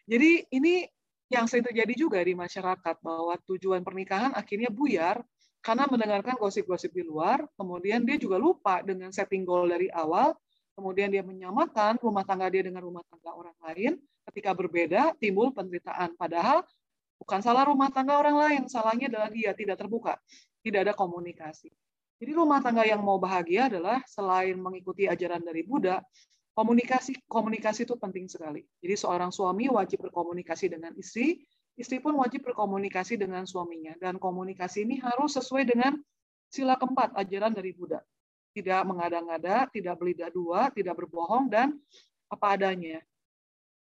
Jadi ini yang sering terjadi juga di masyarakat bahwa tujuan pernikahan akhirnya buyar karena mendengarkan gosip-gosip di luar, kemudian dia juga lupa dengan setting goal dari awal, kemudian dia menyamakan rumah tangga dia dengan rumah tangga orang lain, ketika berbeda timbul penderitaan. Padahal bukan salah rumah tangga orang lain, salahnya adalah dia tidak terbuka, tidak ada komunikasi. Jadi rumah tangga yang mau bahagia adalah selain mengikuti ajaran dari Buddha, komunikasi komunikasi itu penting sekali. Jadi seorang suami wajib berkomunikasi dengan istri, istri pun wajib berkomunikasi dengan suaminya. Dan komunikasi ini harus sesuai dengan sila keempat ajaran dari Buddha. Tidak mengada-ngada, tidak belidah dua, tidak berbohong, dan apa adanya.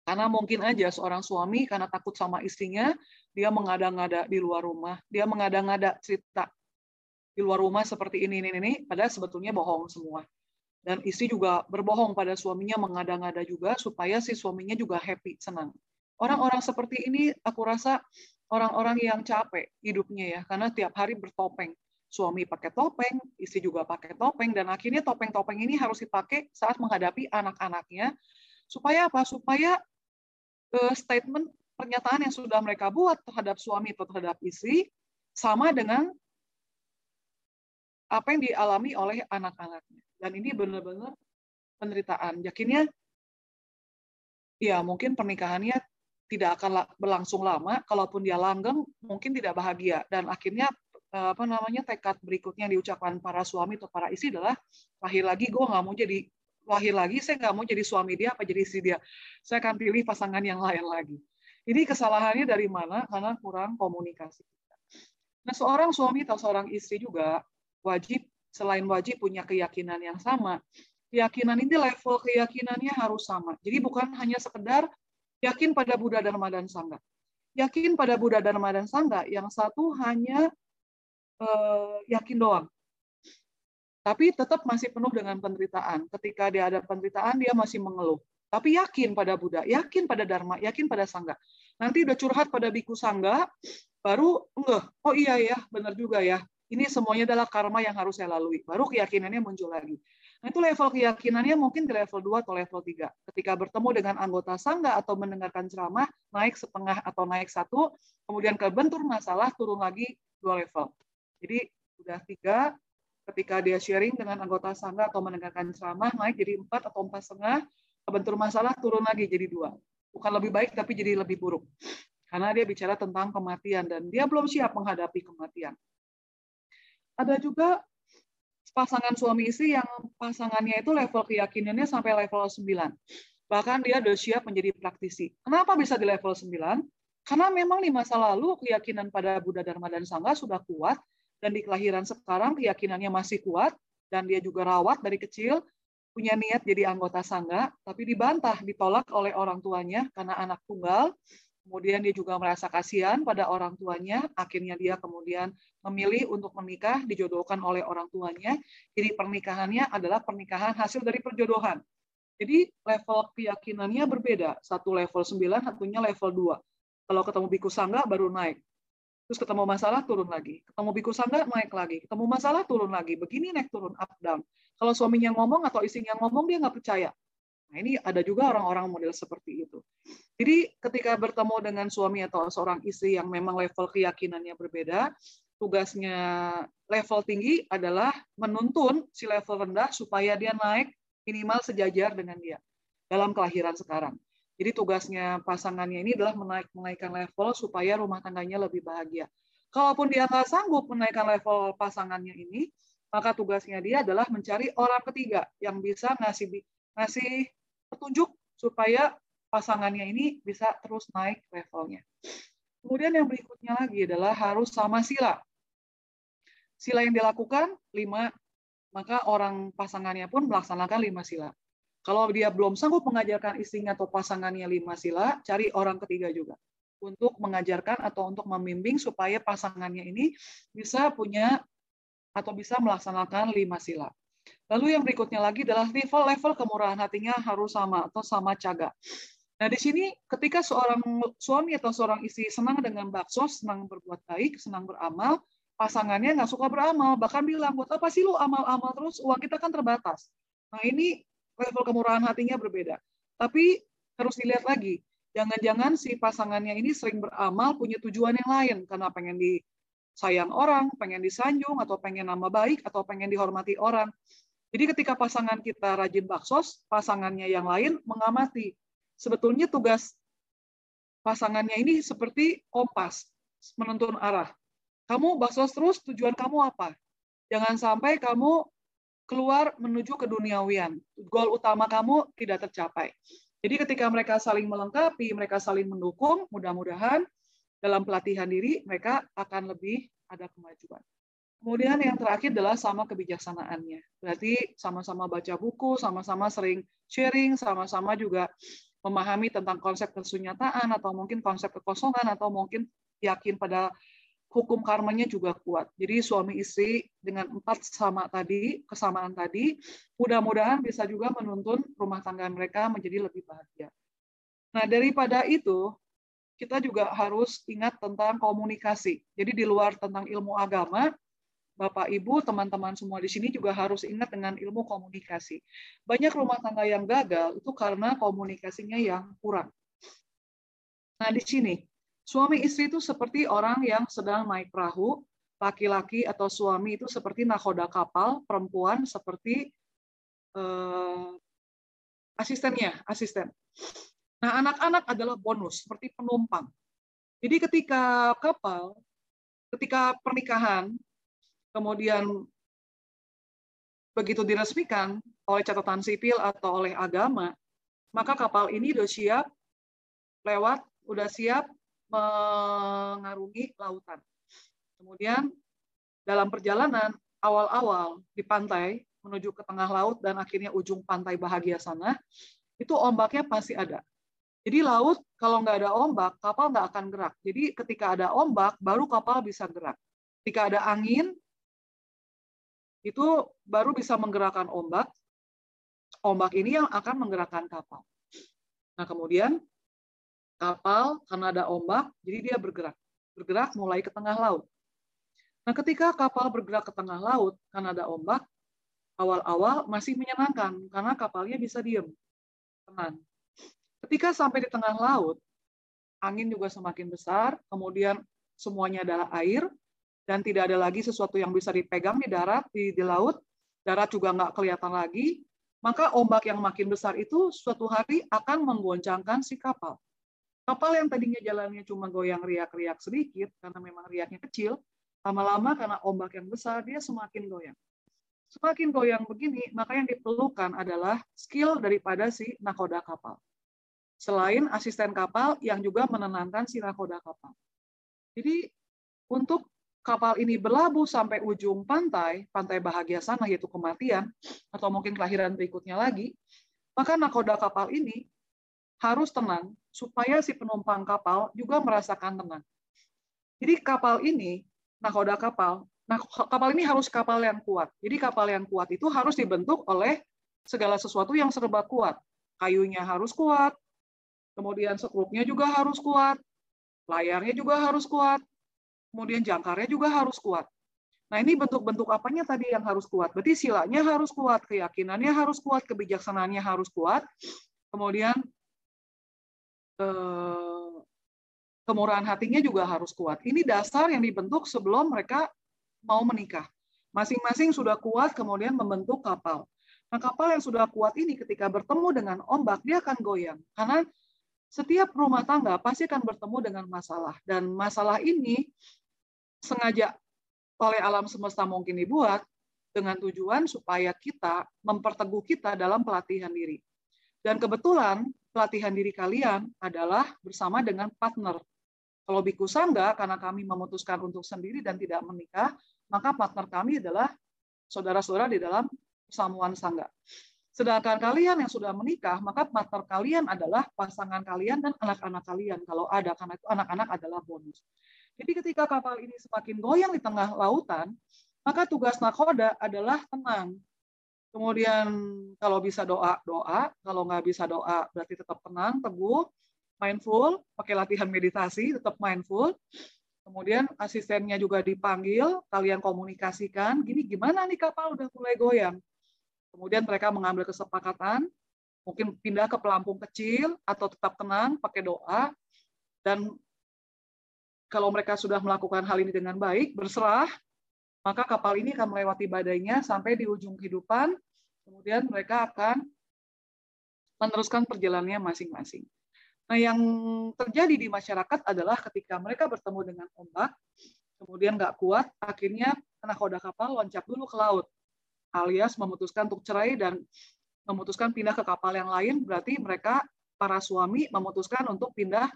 Karena mungkin aja seorang suami karena takut sama istrinya, dia mengada-ngada di luar rumah, dia mengada-ngada cerita di luar rumah seperti ini, ini, ini, padahal sebetulnya bohong semua. Dan istri juga berbohong pada suaminya, mengada-ngada juga, supaya si suaminya juga happy, senang. Orang-orang seperti ini aku rasa orang-orang yang capek hidupnya ya, karena tiap hari bertopeng. Suami pakai topeng, istri juga pakai topeng, dan akhirnya topeng-topeng ini harus dipakai saat menghadapi anak-anaknya. Supaya apa? Supaya uh, statement pernyataan yang sudah mereka buat terhadap suami atau terhadap istri sama dengan apa yang dialami oleh anak-anaknya. Dan ini benar-benar penderitaan. Yakinnya, ya mungkin pernikahannya tidak akan berlangsung lama. Kalaupun dia langgeng, mungkin tidak bahagia. Dan akhirnya eh, apa namanya tekad berikutnya yang diucapkan para suami atau para istri adalah lahir lagi gue nggak mau jadi lahir lagi saya nggak mau jadi suami dia apa jadi istri dia saya akan pilih pasangan yang lain lagi ini kesalahannya dari mana karena kurang komunikasi nah seorang suami atau seorang istri juga wajib selain wajib punya keyakinan yang sama keyakinan ini level keyakinannya harus sama jadi bukan hanya sekedar Yakin pada Buddha Dharma dan Sangha. Yakin pada Buddha Dharma dan Sangha, yang satu hanya uh, yakin doang. tapi tetap masih penuh dengan penderitaan. Ketika dia ada penderitaan, dia masih mengeluh. Tapi yakin pada Buddha, yakin pada Dharma, yakin pada Sangga. Nanti udah curhat pada Biku Sangga, baru enggak, oh iya ya, benar juga ya. Ini semuanya adalah karma yang harus saya lalui. Baru keyakinannya muncul lagi. Nah, itu level keyakinannya mungkin di level 2 atau level 3. Ketika bertemu dengan anggota sangga atau mendengarkan ceramah, naik setengah atau naik satu, kemudian ke bentur masalah, turun lagi dua level. Jadi udah tiga, ketika dia sharing dengan anggota sangga atau mendengarkan ceramah, naik jadi empat atau empat setengah, kebentur masalah turun lagi jadi dua. Bukan lebih baik, tapi jadi lebih buruk. Karena dia bicara tentang kematian, dan dia belum siap menghadapi kematian. Ada juga pasangan suami istri yang pasangannya itu level keyakinannya sampai level 9. Bahkan dia sudah siap menjadi praktisi. Kenapa bisa di level 9? Karena memang di masa lalu keyakinan pada Buddha Dharma dan Sangha sudah kuat dan di kelahiran sekarang keyakinannya masih kuat dan dia juga rawat dari kecil punya niat jadi anggota sangga tapi dibantah ditolak oleh orang tuanya karena anak tunggal kemudian dia juga merasa kasihan pada orang tuanya, akhirnya dia kemudian memilih untuk menikah, dijodohkan oleh orang tuanya. Jadi pernikahannya adalah pernikahan hasil dari perjodohan. Jadi level keyakinannya berbeda, satu level 9, satunya level 2. Kalau ketemu biku sangga baru naik. Terus ketemu masalah turun lagi. Ketemu biku sangga naik lagi. Ketemu masalah turun lagi. Begini naik turun up down. Kalau suaminya ngomong atau istrinya ngomong dia nggak percaya. Nah, ini ada juga orang-orang model seperti itu. Jadi ketika bertemu dengan suami atau seorang istri yang memang level keyakinannya berbeda, tugasnya level tinggi adalah menuntun si level rendah supaya dia naik minimal sejajar dengan dia dalam kelahiran sekarang. Jadi tugasnya pasangannya ini adalah menaik menaikkan level supaya rumah tangganya lebih bahagia. Kalaupun dia nggak sanggup menaikkan level pasangannya ini, maka tugasnya dia adalah mencari orang ketiga yang bisa ngasih ngasih petunjuk supaya pasangannya ini bisa terus naik levelnya. Kemudian yang berikutnya lagi adalah harus sama sila. Sila yang dilakukan lima, maka orang pasangannya pun melaksanakan lima sila. Kalau dia belum sanggup mengajarkan istrinya atau pasangannya lima sila, cari orang ketiga juga untuk mengajarkan atau untuk membimbing supaya pasangannya ini bisa punya atau bisa melaksanakan lima sila. Lalu yang berikutnya lagi adalah level-level kemurahan hatinya harus sama atau sama caga. Nah, di sini ketika seorang suami atau seorang istri senang dengan bakso, senang berbuat baik, senang beramal, pasangannya nggak suka beramal, bahkan bilang, buat apa sih lu amal-amal terus, uang kita kan terbatas. Nah, ini level kemurahan hatinya berbeda. Tapi harus dilihat lagi, jangan-jangan si pasangannya ini sering beramal punya tujuan yang lain, karena pengen disayang orang, pengen disanjung, atau pengen nama baik, atau pengen dihormati orang. Jadi ketika pasangan kita rajin baksos, pasangannya yang lain mengamati. Sebetulnya tugas pasangannya ini seperti kompas, menuntun arah. Kamu baksos terus, tujuan kamu apa? Jangan sampai kamu keluar menuju ke duniawian. Goal utama kamu tidak tercapai. Jadi ketika mereka saling melengkapi, mereka saling mendukung, mudah-mudahan dalam pelatihan diri mereka akan lebih ada kemajuan. Kemudian yang terakhir adalah sama kebijaksanaannya. Berarti sama-sama baca buku, sama-sama sering sharing, sama-sama juga memahami tentang konsep kesunyataan atau mungkin konsep kekosongan atau mungkin yakin pada hukum karmanya juga kuat. Jadi suami istri dengan empat sama tadi, kesamaan tadi, mudah-mudahan bisa juga menuntun rumah tangga mereka menjadi lebih bahagia. Nah, daripada itu, kita juga harus ingat tentang komunikasi. Jadi di luar tentang ilmu agama, Bapak, Ibu, teman-teman semua di sini juga harus ingat dengan ilmu komunikasi. Banyak rumah tangga yang gagal itu karena komunikasinya yang kurang. Nah, di sini, suami istri itu seperti orang yang sedang naik perahu, laki-laki atau suami itu seperti nakoda kapal, perempuan seperti eh, asistennya, asisten. Nah, anak-anak adalah bonus, seperti penumpang. Jadi ketika kapal, ketika pernikahan, kemudian begitu diresmikan oleh catatan sipil atau oleh agama, maka kapal ini sudah siap lewat, sudah siap mengarungi lautan. Kemudian dalam perjalanan awal-awal di pantai menuju ke tengah laut dan akhirnya ujung pantai bahagia sana, itu ombaknya pasti ada. Jadi laut kalau nggak ada ombak, kapal nggak akan gerak. Jadi ketika ada ombak, baru kapal bisa gerak. Ketika ada angin, itu baru bisa menggerakkan ombak. Ombak ini yang akan menggerakkan kapal. Nah, kemudian kapal karena ada ombak, jadi dia bergerak. Bergerak mulai ke tengah laut. Nah, ketika kapal bergerak ke tengah laut karena ada ombak, awal-awal masih menyenangkan karena kapalnya bisa diem, tenang. Ketika sampai di tengah laut, angin juga semakin besar, kemudian semuanya adalah air, dan tidak ada lagi sesuatu yang bisa dipegang di darat, di, di laut, darat juga nggak kelihatan lagi, maka ombak yang makin besar itu suatu hari akan menggoncangkan si kapal. Kapal yang tadinya jalannya cuma goyang riak-riak sedikit, karena memang riaknya kecil, lama-lama karena ombak yang besar, dia semakin goyang. Semakin goyang begini, maka yang diperlukan adalah skill daripada si nakoda kapal. Selain asisten kapal yang juga menenangkan si nakoda kapal. Jadi untuk kapal ini berlabuh sampai ujung pantai, pantai bahagia sana yaitu kematian, atau mungkin kelahiran berikutnya lagi, maka nakoda kapal ini harus tenang supaya si penumpang kapal juga merasakan tenang. Jadi kapal ini, nakoda kapal, nah kapal ini harus kapal yang kuat. Jadi kapal yang kuat itu harus dibentuk oleh segala sesuatu yang serba kuat. Kayunya harus kuat, kemudian sekrupnya juga harus kuat, layarnya juga harus kuat, kemudian jangkarnya juga harus kuat. Nah ini bentuk-bentuk apanya tadi yang harus kuat? Berarti silanya harus kuat, keyakinannya harus kuat, kebijaksanaannya harus kuat, kemudian eh, kemurahan hatinya juga harus kuat. Ini dasar yang dibentuk sebelum mereka mau menikah. Masing-masing sudah kuat, kemudian membentuk kapal. Nah, kapal yang sudah kuat ini ketika bertemu dengan ombak, dia akan goyang. Karena setiap rumah tangga pasti akan bertemu dengan masalah. Dan masalah ini sengaja oleh alam semesta mungkin dibuat dengan tujuan supaya kita memperteguh kita dalam pelatihan diri. Dan kebetulan pelatihan diri kalian adalah bersama dengan partner. Kalau biku sangga, karena kami memutuskan untuk sendiri dan tidak menikah, maka partner kami adalah saudara-saudara di dalam persamuan sangga. Sedangkan kalian yang sudah menikah, maka partner kalian adalah pasangan kalian dan anak-anak kalian. Kalau ada, karena itu anak-anak adalah bonus. Jadi ketika kapal ini semakin goyang di tengah lautan, maka tugas nakoda adalah tenang. Kemudian kalau bisa doa, doa. Kalau nggak bisa doa, berarti tetap tenang, teguh, mindful, pakai latihan meditasi, tetap mindful. Kemudian asistennya juga dipanggil, kalian komunikasikan, gini gimana nih kapal udah mulai goyang. Kemudian mereka mengambil kesepakatan, mungkin pindah ke pelampung kecil atau tetap tenang, pakai doa, dan kalau mereka sudah melakukan hal ini dengan baik, berserah, maka kapal ini akan melewati badainya sampai di ujung kehidupan, kemudian mereka akan meneruskan perjalanannya masing-masing. Nah, yang terjadi di masyarakat adalah ketika mereka bertemu dengan ombak, kemudian nggak kuat, akhirnya nakoda kapal loncat dulu ke laut, alias memutuskan untuk cerai dan memutuskan pindah ke kapal yang lain, berarti mereka para suami memutuskan untuk pindah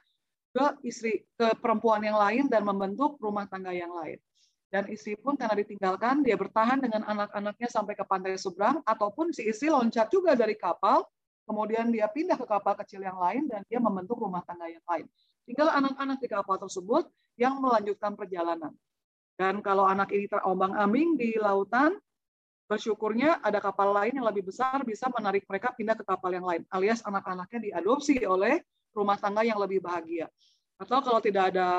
ke istri ke perempuan yang lain dan membentuk rumah tangga yang lain. Dan istri pun karena ditinggalkan, dia bertahan dengan anak-anaknya sampai ke pantai seberang, ataupun si istri loncat juga dari kapal, kemudian dia pindah ke kapal kecil yang lain, dan dia membentuk rumah tangga yang lain. Tinggal anak-anak di kapal tersebut yang melanjutkan perjalanan. Dan kalau anak ini terombang-ambing di lautan, bersyukurnya ada kapal lain yang lebih besar bisa menarik mereka pindah ke kapal yang lain, alias anak-anaknya diadopsi oleh rumah tangga yang lebih bahagia. Atau kalau tidak ada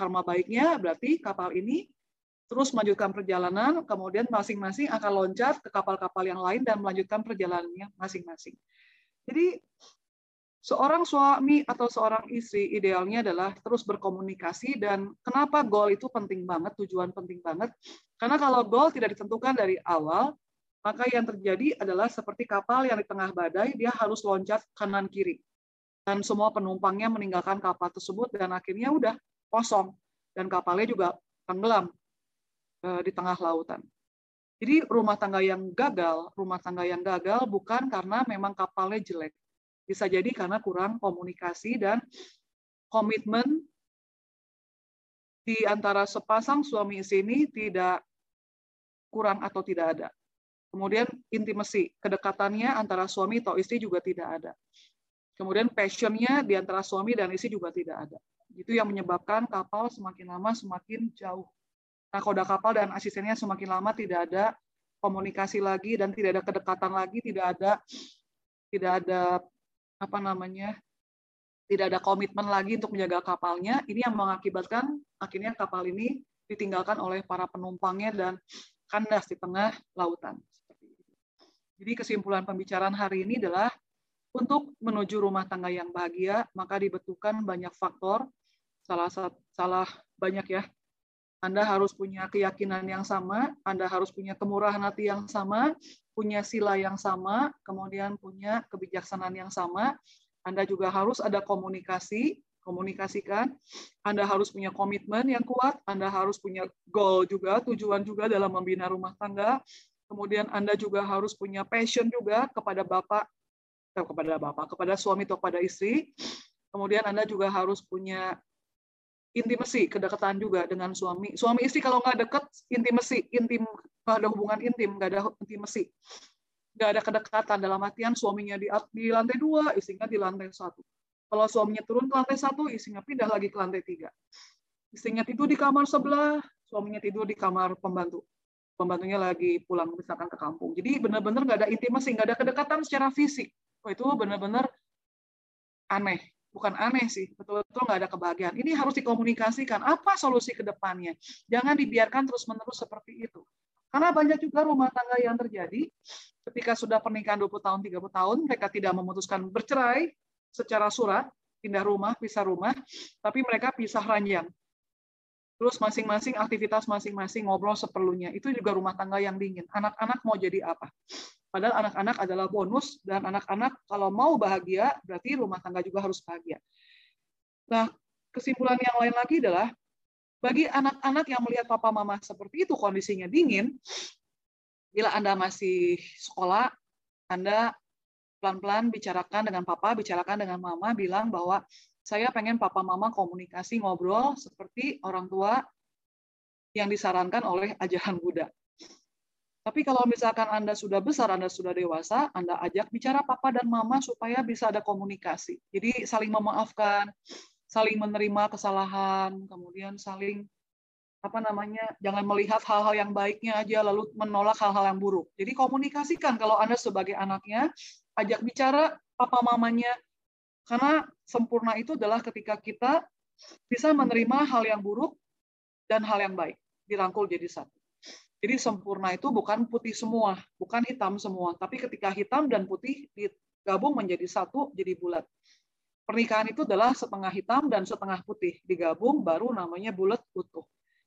karma baiknya, berarti kapal ini terus melanjutkan perjalanan, kemudian masing-masing akan loncat ke kapal-kapal yang lain dan melanjutkan perjalanannya masing-masing. Jadi seorang suami atau seorang istri idealnya adalah terus berkomunikasi dan kenapa goal itu penting banget, tujuan penting banget. Karena kalau goal tidak ditentukan dari awal, maka yang terjadi adalah seperti kapal yang di tengah badai, dia harus loncat kanan kiri dan semua penumpangnya meninggalkan kapal tersebut dan akhirnya udah kosong dan kapalnya juga tenggelam eh, di tengah lautan. Jadi rumah tangga yang gagal, rumah tangga yang gagal bukan karena memang kapalnya jelek. Bisa jadi karena kurang komunikasi dan komitmen di antara sepasang suami istri ini tidak kurang atau tidak ada. Kemudian intimasi, kedekatannya antara suami atau istri juga tidak ada. Kemudian passionnya di antara suami dan istri juga tidak ada. Itu yang menyebabkan kapal semakin lama semakin jauh. Nakoda kapal dan asistennya semakin lama tidak ada komunikasi lagi dan tidak ada kedekatan lagi, tidak ada tidak ada apa namanya tidak ada komitmen lagi untuk menjaga kapalnya. Ini yang mengakibatkan akhirnya kapal ini ditinggalkan oleh para penumpangnya dan kandas di tengah lautan. Jadi kesimpulan pembicaraan hari ini adalah untuk menuju rumah tangga yang bahagia, maka dibutuhkan banyak faktor. Salah salah banyak ya. Anda harus punya keyakinan yang sama, Anda harus punya kemurahan hati yang sama, punya sila yang sama, kemudian punya kebijaksanaan yang sama. Anda juga harus ada komunikasi, komunikasikan. Anda harus punya komitmen yang kuat, Anda harus punya goal juga, tujuan juga dalam membina rumah tangga. Kemudian Anda juga harus punya passion juga kepada Bapak, kepada Bapak, kepada suami atau kepada istri. Kemudian Anda juga harus punya intimasi, kedekatan juga dengan suami. Suami istri kalau nggak deket, intimasi, intim, nggak ada hubungan intim, nggak ada intimasi. Nggak ada kedekatan dalam artian suaminya di, di lantai dua, istrinya di lantai satu. Kalau suaminya turun ke lantai satu, istrinya pindah lagi ke lantai tiga. Istrinya tidur di kamar sebelah, suaminya tidur di kamar pembantu. Pembantunya lagi pulang misalkan ke kampung. Jadi benar-benar nggak ada intimasi, nggak ada kedekatan secara fisik. Oh, itu benar-benar aneh bukan aneh sih, betul-betul nggak ada kebahagiaan. Ini harus dikomunikasikan. Apa solusi ke depannya? Jangan dibiarkan terus-menerus seperti itu. Karena banyak juga rumah tangga yang terjadi ketika sudah pernikahan 20 tahun, 30 tahun, mereka tidak memutuskan bercerai secara surat, pindah rumah, pisah rumah, tapi mereka pisah ranjang. Terus masing-masing aktivitas masing-masing ngobrol seperlunya. Itu juga rumah tangga yang dingin. Anak-anak mau jadi apa? Padahal anak-anak adalah bonus dan anak-anak kalau mau bahagia berarti rumah tangga juga harus bahagia. Nah, kesimpulan yang lain lagi adalah bagi anak-anak yang melihat papa mama seperti itu kondisinya dingin, bila Anda masih sekolah, Anda pelan-pelan bicarakan dengan papa, bicarakan dengan mama, bilang bahwa saya pengen papa mama komunikasi ngobrol seperti orang tua yang disarankan oleh ajaran Buddha. Tapi kalau misalkan Anda sudah besar, Anda sudah dewasa, Anda ajak bicara papa dan mama supaya bisa ada komunikasi. Jadi saling memaafkan, saling menerima kesalahan, kemudian saling apa namanya, jangan melihat hal-hal yang baiknya aja lalu menolak hal-hal yang buruk. Jadi komunikasikan kalau Anda sebagai anaknya, ajak bicara papa mamanya. Karena sempurna itu adalah ketika kita bisa menerima hal yang buruk dan hal yang baik, dirangkul jadi satu. Jadi sempurna itu bukan putih semua, bukan hitam semua, tapi ketika hitam dan putih digabung menjadi satu, jadi bulat. Pernikahan itu adalah setengah hitam dan setengah putih, digabung baru namanya bulat utuh.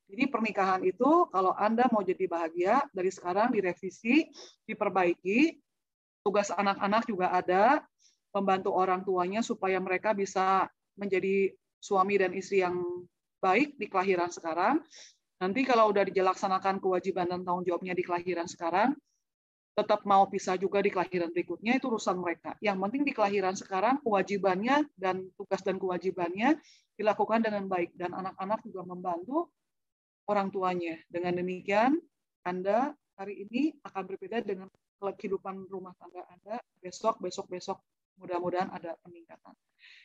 Jadi pernikahan itu kalau Anda mau jadi bahagia, dari sekarang direvisi, diperbaiki, tugas anak-anak juga ada, membantu orang tuanya supaya mereka bisa menjadi suami dan istri yang baik di kelahiran sekarang, Nanti kalau udah dilaksanakan kewajiban dan tanggung jawabnya di kelahiran sekarang, tetap mau pisah juga di kelahiran berikutnya itu urusan mereka. Yang penting di kelahiran sekarang kewajibannya dan tugas dan kewajibannya dilakukan dengan baik dan anak-anak juga membantu orang tuanya. Dengan demikian Anda hari ini akan berbeda dengan kehidupan rumah tangga Anda besok besok besok mudah-mudahan ada peningkatan.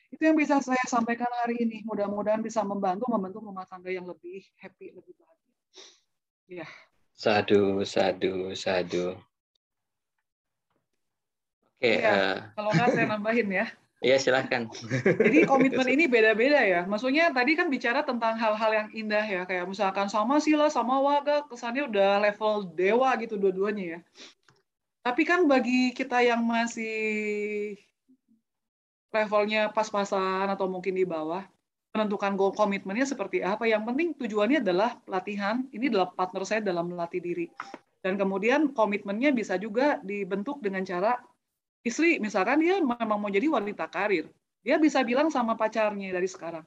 Itu yang bisa saya sampaikan hari ini. Mudah-mudahan bisa membantu membentuk rumah tangga yang lebih happy, lebih bahagia. Ya. Sadu, sadu, sadu. Oke. ya, uh... Kalau nggak saya nambahin ya. Iya silahkan. Jadi komitmen ini beda-beda ya. Maksudnya tadi kan bicara tentang hal-hal yang indah ya, kayak misalkan sama sila, sama waga, kesannya udah level dewa gitu dua-duanya ya. Tapi kan bagi kita yang masih levelnya pas-pasan atau mungkin di bawah, menentukan goal komitmennya seperti apa. Yang penting tujuannya adalah pelatihan. Ini adalah partner saya dalam melatih diri. Dan kemudian komitmennya bisa juga dibentuk dengan cara istri, misalkan dia memang mau jadi wanita karir. Dia bisa bilang sama pacarnya dari sekarang,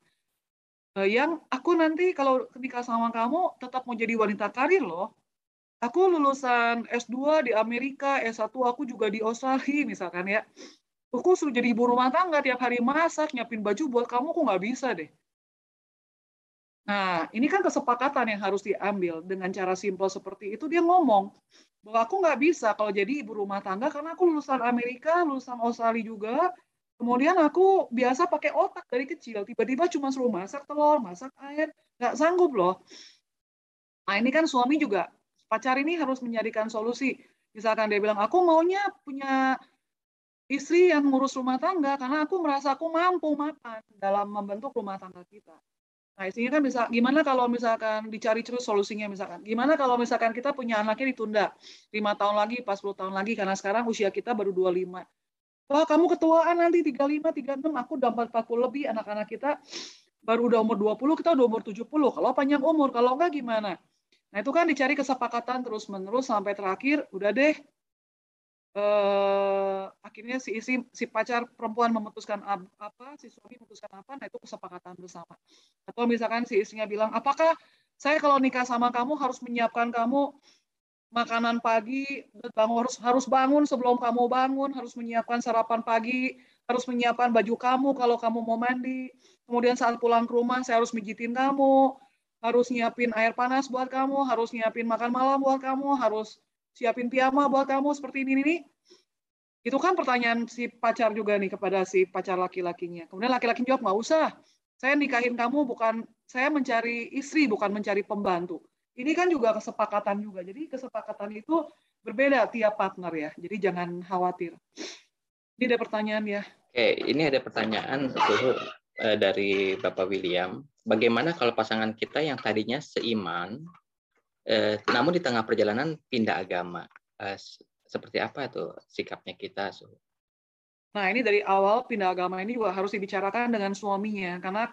e, yang aku nanti kalau ketika sama kamu tetap mau jadi wanita karir loh. Aku lulusan S2 di Amerika, S1 aku juga di Australia misalkan ya aku suruh jadi ibu rumah tangga tiap hari masak, nyiapin baju buat kamu, kok nggak bisa deh. Nah, ini kan kesepakatan yang harus diambil dengan cara simpel seperti itu. Dia ngomong bahwa aku nggak bisa kalau jadi ibu rumah tangga karena aku lulusan Amerika, lulusan Australia juga. Kemudian aku biasa pakai otak dari kecil. Tiba-tiba cuma suruh masak telur, masak air, nggak sanggup loh. Nah ini kan suami juga pacar ini harus menjadikan solusi. Misalkan dia bilang, aku maunya punya istri yang ngurus rumah tangga karena aku merasa aku mampu makan dalam membentuk rumah tangga kita. Nah, isinya kan bisa gimana kalau misalkan dicari terus solusinya misalkan. Gimana kalau misalkan kita punya anaknya ditunda lima tahun lagi, pas 10 tahun lagi karena sekarang usia kita baru 25. Wah, kamu ketuaan nanti 35, 36, aku udah 40 lebih anak-anak kita baru udah umur 20, kita udah umur 70. Kalau panjang umur, kalau enggak gimana? Nah, itu kan dicari kesepakatan terus-menerus sampai terakhir udah deh eh, akhirnya si isi si pacar perempuan memutuskan apa, si suami memutuskan apa, nah itu kesepakatan bersama. Atau misalkan si istrinya bilang, apakah saya kalau nikah sama kamu harus menyiapkan kamu makanan pagi, bangun, harus harus bangun sebelum kamu bangun, harus menyiapkan sarapan pagi, harus menyiapkan baju kamu kalau kamu mau mandi. Kemudian saat pulang ke rumah saya harus mijitin kamu, harus nyiapin air panas buat kamu, harus nyiapin makan malam buat kamu, harus siapin piyama buat kamu seperti ini nih. Itu kan pertanyaan si pacar juga nih kepada si pacar laki-lakinya. Kemudian laki-laki jawab, nggak usah. Saya nikahin kamu bukan, saya mencari istri, bukan mencari pembantu. Ini kan juga kesepakatan juga. Jadi kesepakatan itu berbeda tiap partner ya. Jadi jangan khawatir. Ini ada pertanyaan ya. Oke, ini ada pertanyaan tuh eh, dari Bapak William. Bagaimana kalau pasangan kita yang tadinya seiman Eh, namun di tengah perjalanan pindah agama. Eh, seperti apa itu sikapnya kita? Nah, ini dari awal pindah agama ini juga harus dibicarakan dengan suaminya karena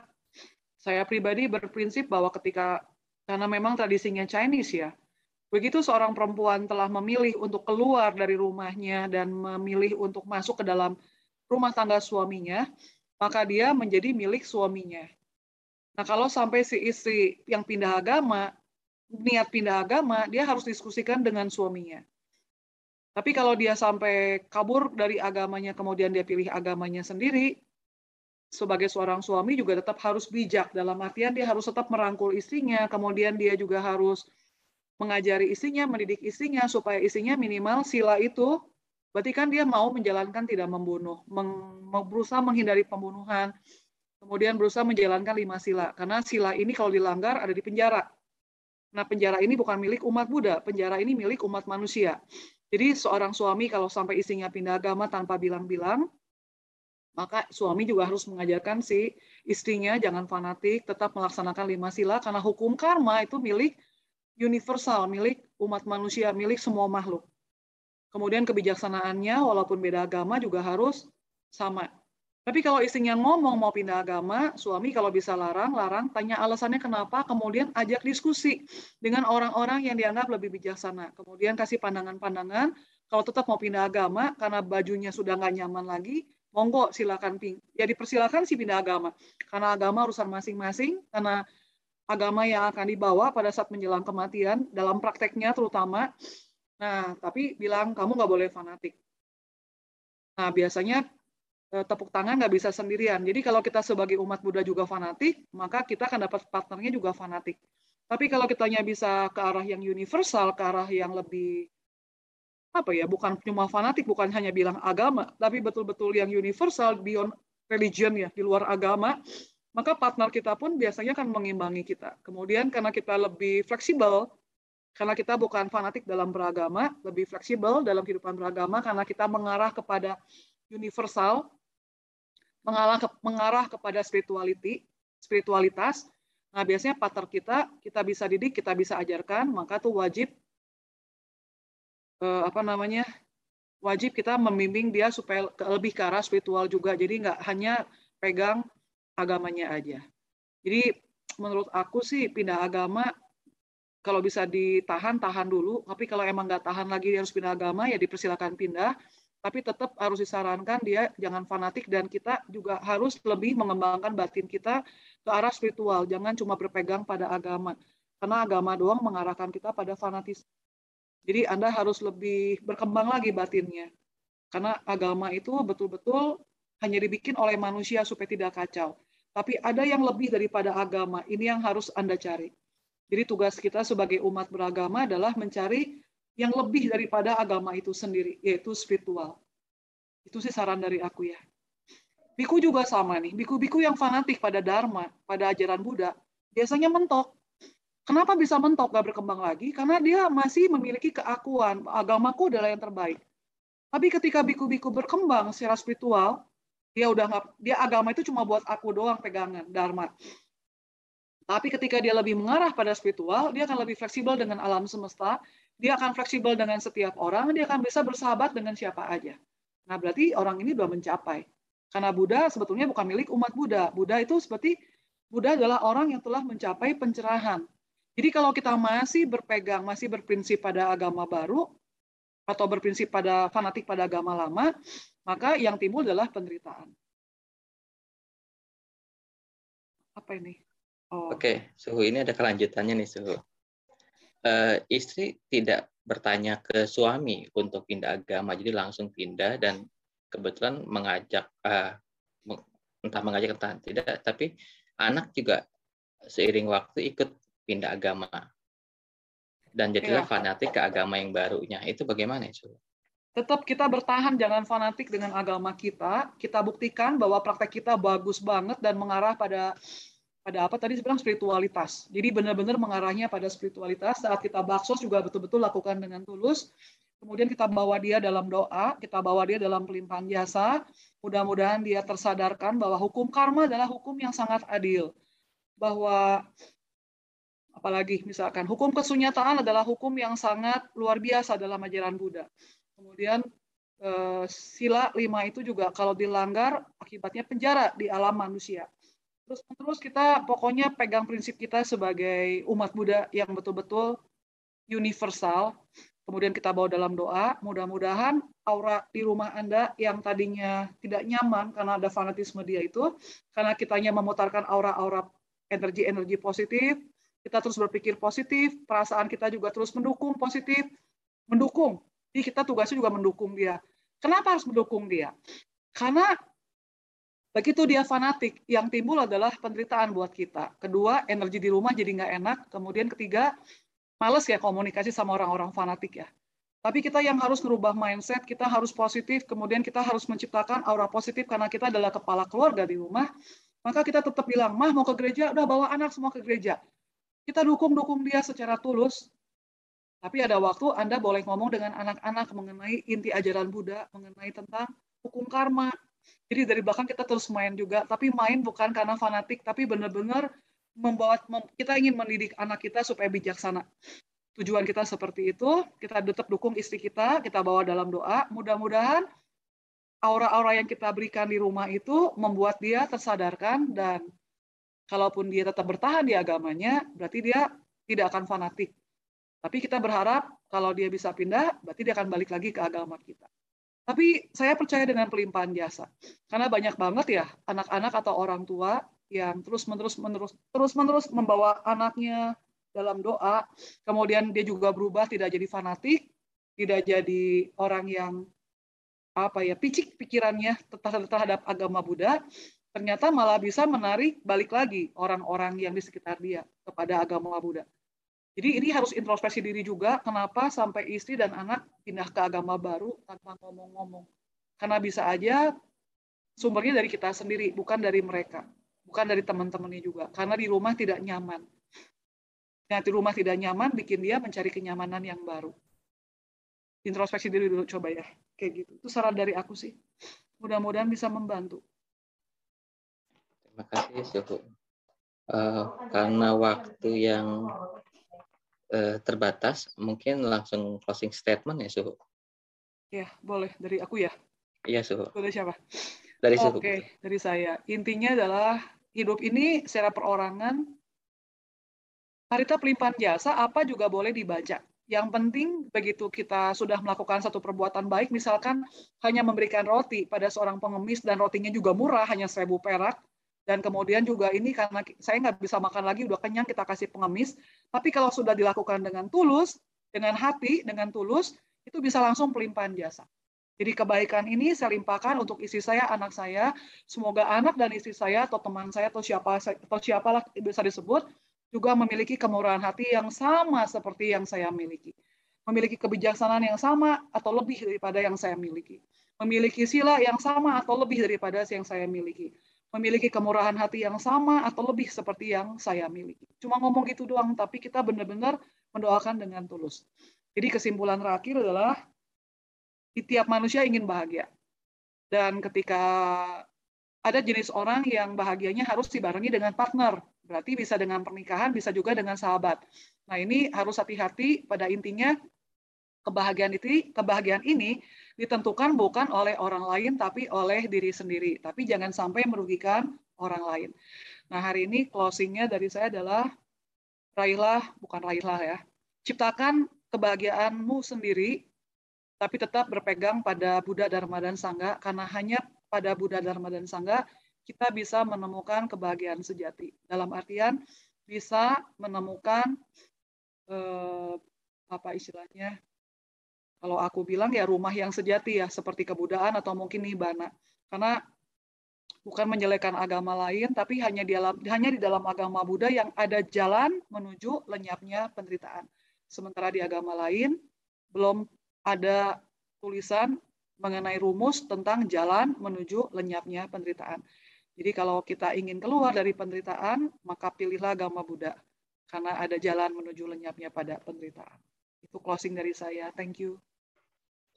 saya pribadi berprinsip bahwa ketika karena memang tradisinya Chinese ya. Begitu seorang perempuan telah memilih untuk keluar dari rumahnya dan memilih untuk masuk ke dalam rumah tangga suaminya, maka dia menjadi milik suaminya. Nah, kalau sampai si istri yang pindah agama niat pindah agama, dia harus diskusikan dengan suaminya. Tapi kalau dia sampai kabur dari agamanya, kemudian dia pilih agamanya sendiri, sebagai seorang suami juga tetap harus bijak. Dalam artian dia harus tetap merangkul istrinya, kemudian dia juga harus mengajari istrinya, mendidik istrinya, supaya istrinya minimal sila itu, berarti kan dia mau menjalankan tidak membunuh, berusaha menghindari pembunuhan, kemudian berusaha menjalankan lima sila. Karena sila ini kalau dilanggar ada di penjara. Nah, penjara ini bukan milik umat Buddha, penjara ini milik umat manusia. Jadi seorang suami kalau sampai istrinya pindah agama tanpa bilang-bilang, maka suami juga harus mengajarkan si istrinya jangan fanatik, tetap melaksanakan lima sila karena hukum karma itu milik universal, milik umat manusia, milik semua makhluk. Kemudian kebijaksanaannya walaupun beda agama juga harus sama. Tapi kalau istrinya ngomong mau pindah agama, suami kalau bisa larang, larang, tanya alasannya kenapa, kemudian ajak diskusi dengan orang-orang yang dianggap lebih bijaksana. Kemudian kasih pandangan-pandangan, kalau tetap mau pindah agama, karena bajunya sudah nggak nyaman lagi, monggo silakan ping. Ya dipersilakan sih pindah agama. Karena agama urusan masing-masing, karena agama yang akan dibawa pada saat menjelang kematian, dalam prakteknya terutama, nah tapi bilang kamu nggak boleh fanatik. Nah biasanya tepuk tangan nggak bisa sendirian. Jadi kalau kita sebagai umat Buddha juga fanatik, maka kita akan dapat partnernya juga fanatik. Tapi kalau kita hanya bisa ke arah yang universal, ke arah yang lebih apa ya, bukan cuma fanatik, bukan hanya bilang agama, tapi betul-betul yang universal beyond religion ya, di luar agama, maka partner kita pun biasanya akan mengimbangi kita. Kemudian karena kita lebih fleksibel, karena kita bukan fanatik dalam beragama, lebih fleksibel dalam kehidupan beragama, karena kita mengarah kepada universal, mengarah, mengarah kepada spirituality, spiritualitas. Nah, biasanya partner kita kita bisa didik, kita bisa ajarkan, maka tuh wajib eh, apa namanya? wajib kita membimbing dia supaya lebih ke arah spiritual juga. Jadi nggak hanya pegang agamanya aja. Jadi menurut aku sih pindah agama kalau bisa ditahan tahan dulu. Tapi kalau emang nggak tahan lagi dia harus pindah agama ya dipersilakan pindah tapi tetap harus disarankan dia jangan fanatik dan kita juga harus lebih mengembangkan batin kita ke arah spiritual, jangan cuma berpegang pada agama. Karena agama doang mengarahkan kita pada fanatis. Jadi Anda harus lebih berkembang lagi batinnya. Karena agama itu betul-betul hanya dibikin oleh manusia supaya tidak kacau. Tapi ada yang lebih daripada agama. Ini yang harus Anda cari. Jadi tugas kita sebagai umat beragama adalah mencari yang lebih daripada agama itu sendiri, yaitu spiritual. Itu sih saran dari aku ya. Biku juga sama nih. Biku-biku yang fanatik pada Dharma, pada ajaran Buddha, biasanya mentok. Kenapa bisa mentok gak berkembang lagi? Karena dia masih memiliki keakuan agamaku adalah yang terbaik. Tapi ketika biku-biku berkembang secara spiritual, dia udah nggak dia agama itu cuma buat aku doang pegangan dharma. Tapi ketika dia lebih mengarah pada spiritual, dia akan lebih fleksibel dengan alam semesta, dia akan fleksibel dengan setiap orang, dia akan bisa bersahabat dengan siapa aja. Nah, berarti orang ini sudah mencapai. Karena Buddha sebetulnya bukan milik umat Buddha. Buddha itu seperti Buddha adalah orang yang telah mencapai pencerahan. Jadi kalau kita masih berpegang, masih berprinsip pada agama baru, atau berprinsip pada fanatik pada agama lama, maka yang timbul adalah penderitaan. Apa ini? Oh. Oke, suhu ini ada kelanjutannya nih suhu. Uh, istri tidak bertanya ke suami untuk pindah agama, jadi langsung pindah dan kebetulan mengajak uh, entah mengajak entah tidak, tapi anak juga seiring waktu ikut pindah agama dan jadilah ya. fanatik ke agama yang barunya. Itu bagaimana itu? Tetap kita bertahan jangan fanatik dengan agama kita. Kita buktikan bahwa praktek kita bagus banget dan mengarah pada pada apa tadi bilang spiritualitas. Jadi benar-benar mengarahnya pada spiritualitas. Saat kita baksos juga betul-betul lakukan dengan tulus. Kemudian kita bawa dia dalam doa, kita bawa dia dalam pelimpahan jasa. Mudah-mudahan dia tersadarkan bahwa hukum karma adalah hukum yang sangat adil. Bahwa apalagi misalkan hukum kesunyataan adalah hukum yang sangat luar biasa dalam ajaran Buddha. Kemudian eh, sila lima itu juga kalau dilanggar akibatnya penjara di alam manusia terus terus kita pokoknya pegang prinsip kita sebagai umat Buddha yang betul-betul universal. Kemudian kita bawa dalam doa, mudah-mudahan aura di rumah Anda yang tadinya tidak nyaman karena ada fanatisme dia itu, karena kitanya memutarkan aura-aura energi-energi positif, kita terus berpikir positif, perasaan kita juga terus mendukung positif, mendukung. Jadi kita tugasnya juga mendukung dia. Kenapa harus mendukung dia? Karena Begitu dia fanatik, yang timbul adalah penderitaan buat kita. Kedua, energi di rumah jadi nggak enak. Kemudian ketiga, males ya komunikasi sama orang-orang fanatik ya. Tapi kita yang harus merubah mindset, kita harus positif, kemudian kita harus menciptakan aura positif karena kita adalah kepala keluarga di rumah. Maka kita tetap bilang, mah mau ke gereja, udah bawa anak semua ke gereja. Kita dukung-dukung dia secara tulus. Tapi ada waktu Anda boleh ngomong dengan anak-anak mengenai inti ajaran Buddha, mengenai tentang hukum karma, jadi dari belakang kita terus main juga, tapi main bukan karena fanatik, tapi benar-benar membawa kita ingin mendidik anak kita supaya bijaksana. Tujuan kita seperti itu, kita tetap dukung istri kita, kita bawa dalam doa. Mudah-mudahan aura-aura yang kita berikan di rumah itu membuat dia tersadarkan dan kalaupun dia tetap bertahan di agamanya, berarti dia tidak akan fanatik. Tapi kita berharap kalau dia bisa pindah, berarti dia akan balik lagi ke agama kita. Tapi saya percaya dengan pelimpahan jasa. Karena banyak banget ya anak-anak atau orang tua yang terus-menerus menerus terus-menerus membawa anaknya dalam doa, kemudian dia juga berubah tidak jadi fanatik, tidak jadi orang yang apa ya picik pikirannya terhadap agama Buddha, ternyata malah bisa menarik balik lagi orang-orang yang di sekitar dia kepada agama Buddha. Jadi ini harus introspeksi diri juga kenapa sampai istri dan anak pindah ke agama baru tanpa ngomong-ngomong. Karena bisa aja sumbernya dari kita sendiri, bukan dari mereka. Bukan dari teman-temannya juga. Karena di rumah tidak nyaman. Nah, di rumah tidak nyaman bikin dia mencari kenyamanan yang baru. Introspeksi diri dulu coba ya. Kayak gitu. Itu saran dari aku sih. Mudah-mudahan bisa membantu. Terima kasih, Suhu. Uh, karena waktu yang uh, terbatas, mungkin langsung closing statement ya Suhu. Ya, boleh. Dari aku ya? Iya, Suhu. Dari siapa? Dari Suhu. Oke, dari saya. Intinya adalah hidup ini secara perorangan, harita pelimpahan jasa, apa juga boleh dibaca. Yang penting begitu kita sudah melakukan satu perbuatan baik, misalkan hanya memberikan roti pada seorang pengemis dan rotinya juga murah, hanya seribu perak, dan kemudian juga ini karena saya nggak bisa makan lagi udah kenyang kita kasih pengemis. Tapi kalau sudah dilakukan dengan tulus dengan hati dengan tulus itu bisa langsung pelimpahan jasa. Jadi kebaikan ini saya limpahkan untuk istri saya anak saya. Semoga anak dan istri saya atau teman saya atau siapa atau siapalah bisa disebut juga memiliki kemurahan hati yang sama seperti yang saya miliki. Memiliki kebijaksanaan yang sama atau lebih daripada yang saya miliki. Memiliki sila yang sama atau lebih daripada yang saya miliki memiliki kemurahan hati yang sama atau lebih seperti yang saya miliki. Cuma ngomong gitu doang, tapi kita benar-benar mendoakan dengan tulus. Jadi kesimpulan terakhir adalah tiap manusia ingin bahagia. Dan ketika ada jenis orang yang bahagianya harus dibarengi dengan partner. Berarti bisa dengan pernikahan, bisa juga dengan sahabat. Nah, ini harus hati-hati pada intinya kebahagiaan itu kebahagiaan ini ditentukan bukan oleh orang lain tapi oleh diri sendiri. Tapi jangan sampai merugikan orang lain. Nah, hari ini closingnya dari saya adalah raihlah, bukan raihlah ya, ciptakan kebahagiaanmu sendiri, tapi tetap berpegang pada Buddha Dharma dan Sangha, karena hanya pada Buddha Dharma dan Sangha kita bisa menemukan kebahagiaan sejati. Dalam artian bisa menemukan eh, apa istilahnya kalau aku bilang ya rumah yang sejati ya, seperti kebudayaan atau mungkin nibana. Karena bukan menjelekan agama lain, tapi hanya di dalam hanya di dalam agama Buddha yang ada jalan menuju lenyapnya penderitaan. Sementara di agama lain belum ada tulisan mengenai rumus tentang jalan menuju lenyapnya penderitaan. Jadi kalau kita ingin keluar dari penderitaan, maka pilihlah agama Buddha karena ada jalan menuju lenyapnya pada penderitaan. Itu closing dari saya. Thank you.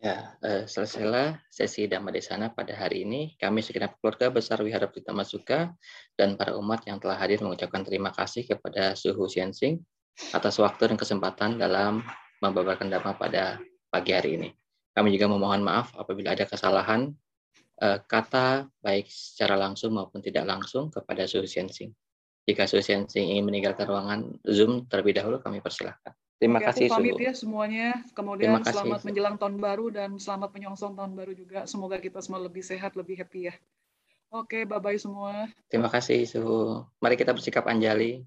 Ya, eh, selesailah sesi Dhamma Desana pada hari ini. Kami segenap keluarga besar Wihara Prita Masuka dan para umat yang telah hadir mengucapkan terima kasih kepada Suhu Xianxing atas waktu dan kesempatan dalam membabarkan Dhamma pada pagi hari ini. Kami juga memohon maaf apabila ada kesalahan eh, kata baik secara langsung maupun tidak langsung kepada Suhu Xianxing. Jika Suhu Xianxing ingin meninggalkan ruangan Zoom terlebih dahulu, kami persilahkan. Terima Oke, kasih. Aku pamit ya semuanya. Kemudian kasih, selamat menjelang tahun baru dan selamat menyongsong tahun baru juga. Semoga kita semua lebih sehat, lebih happy ya. Oke, bye-bye semua. Terima kasih, Suhu. Mari kita bersikap anjali.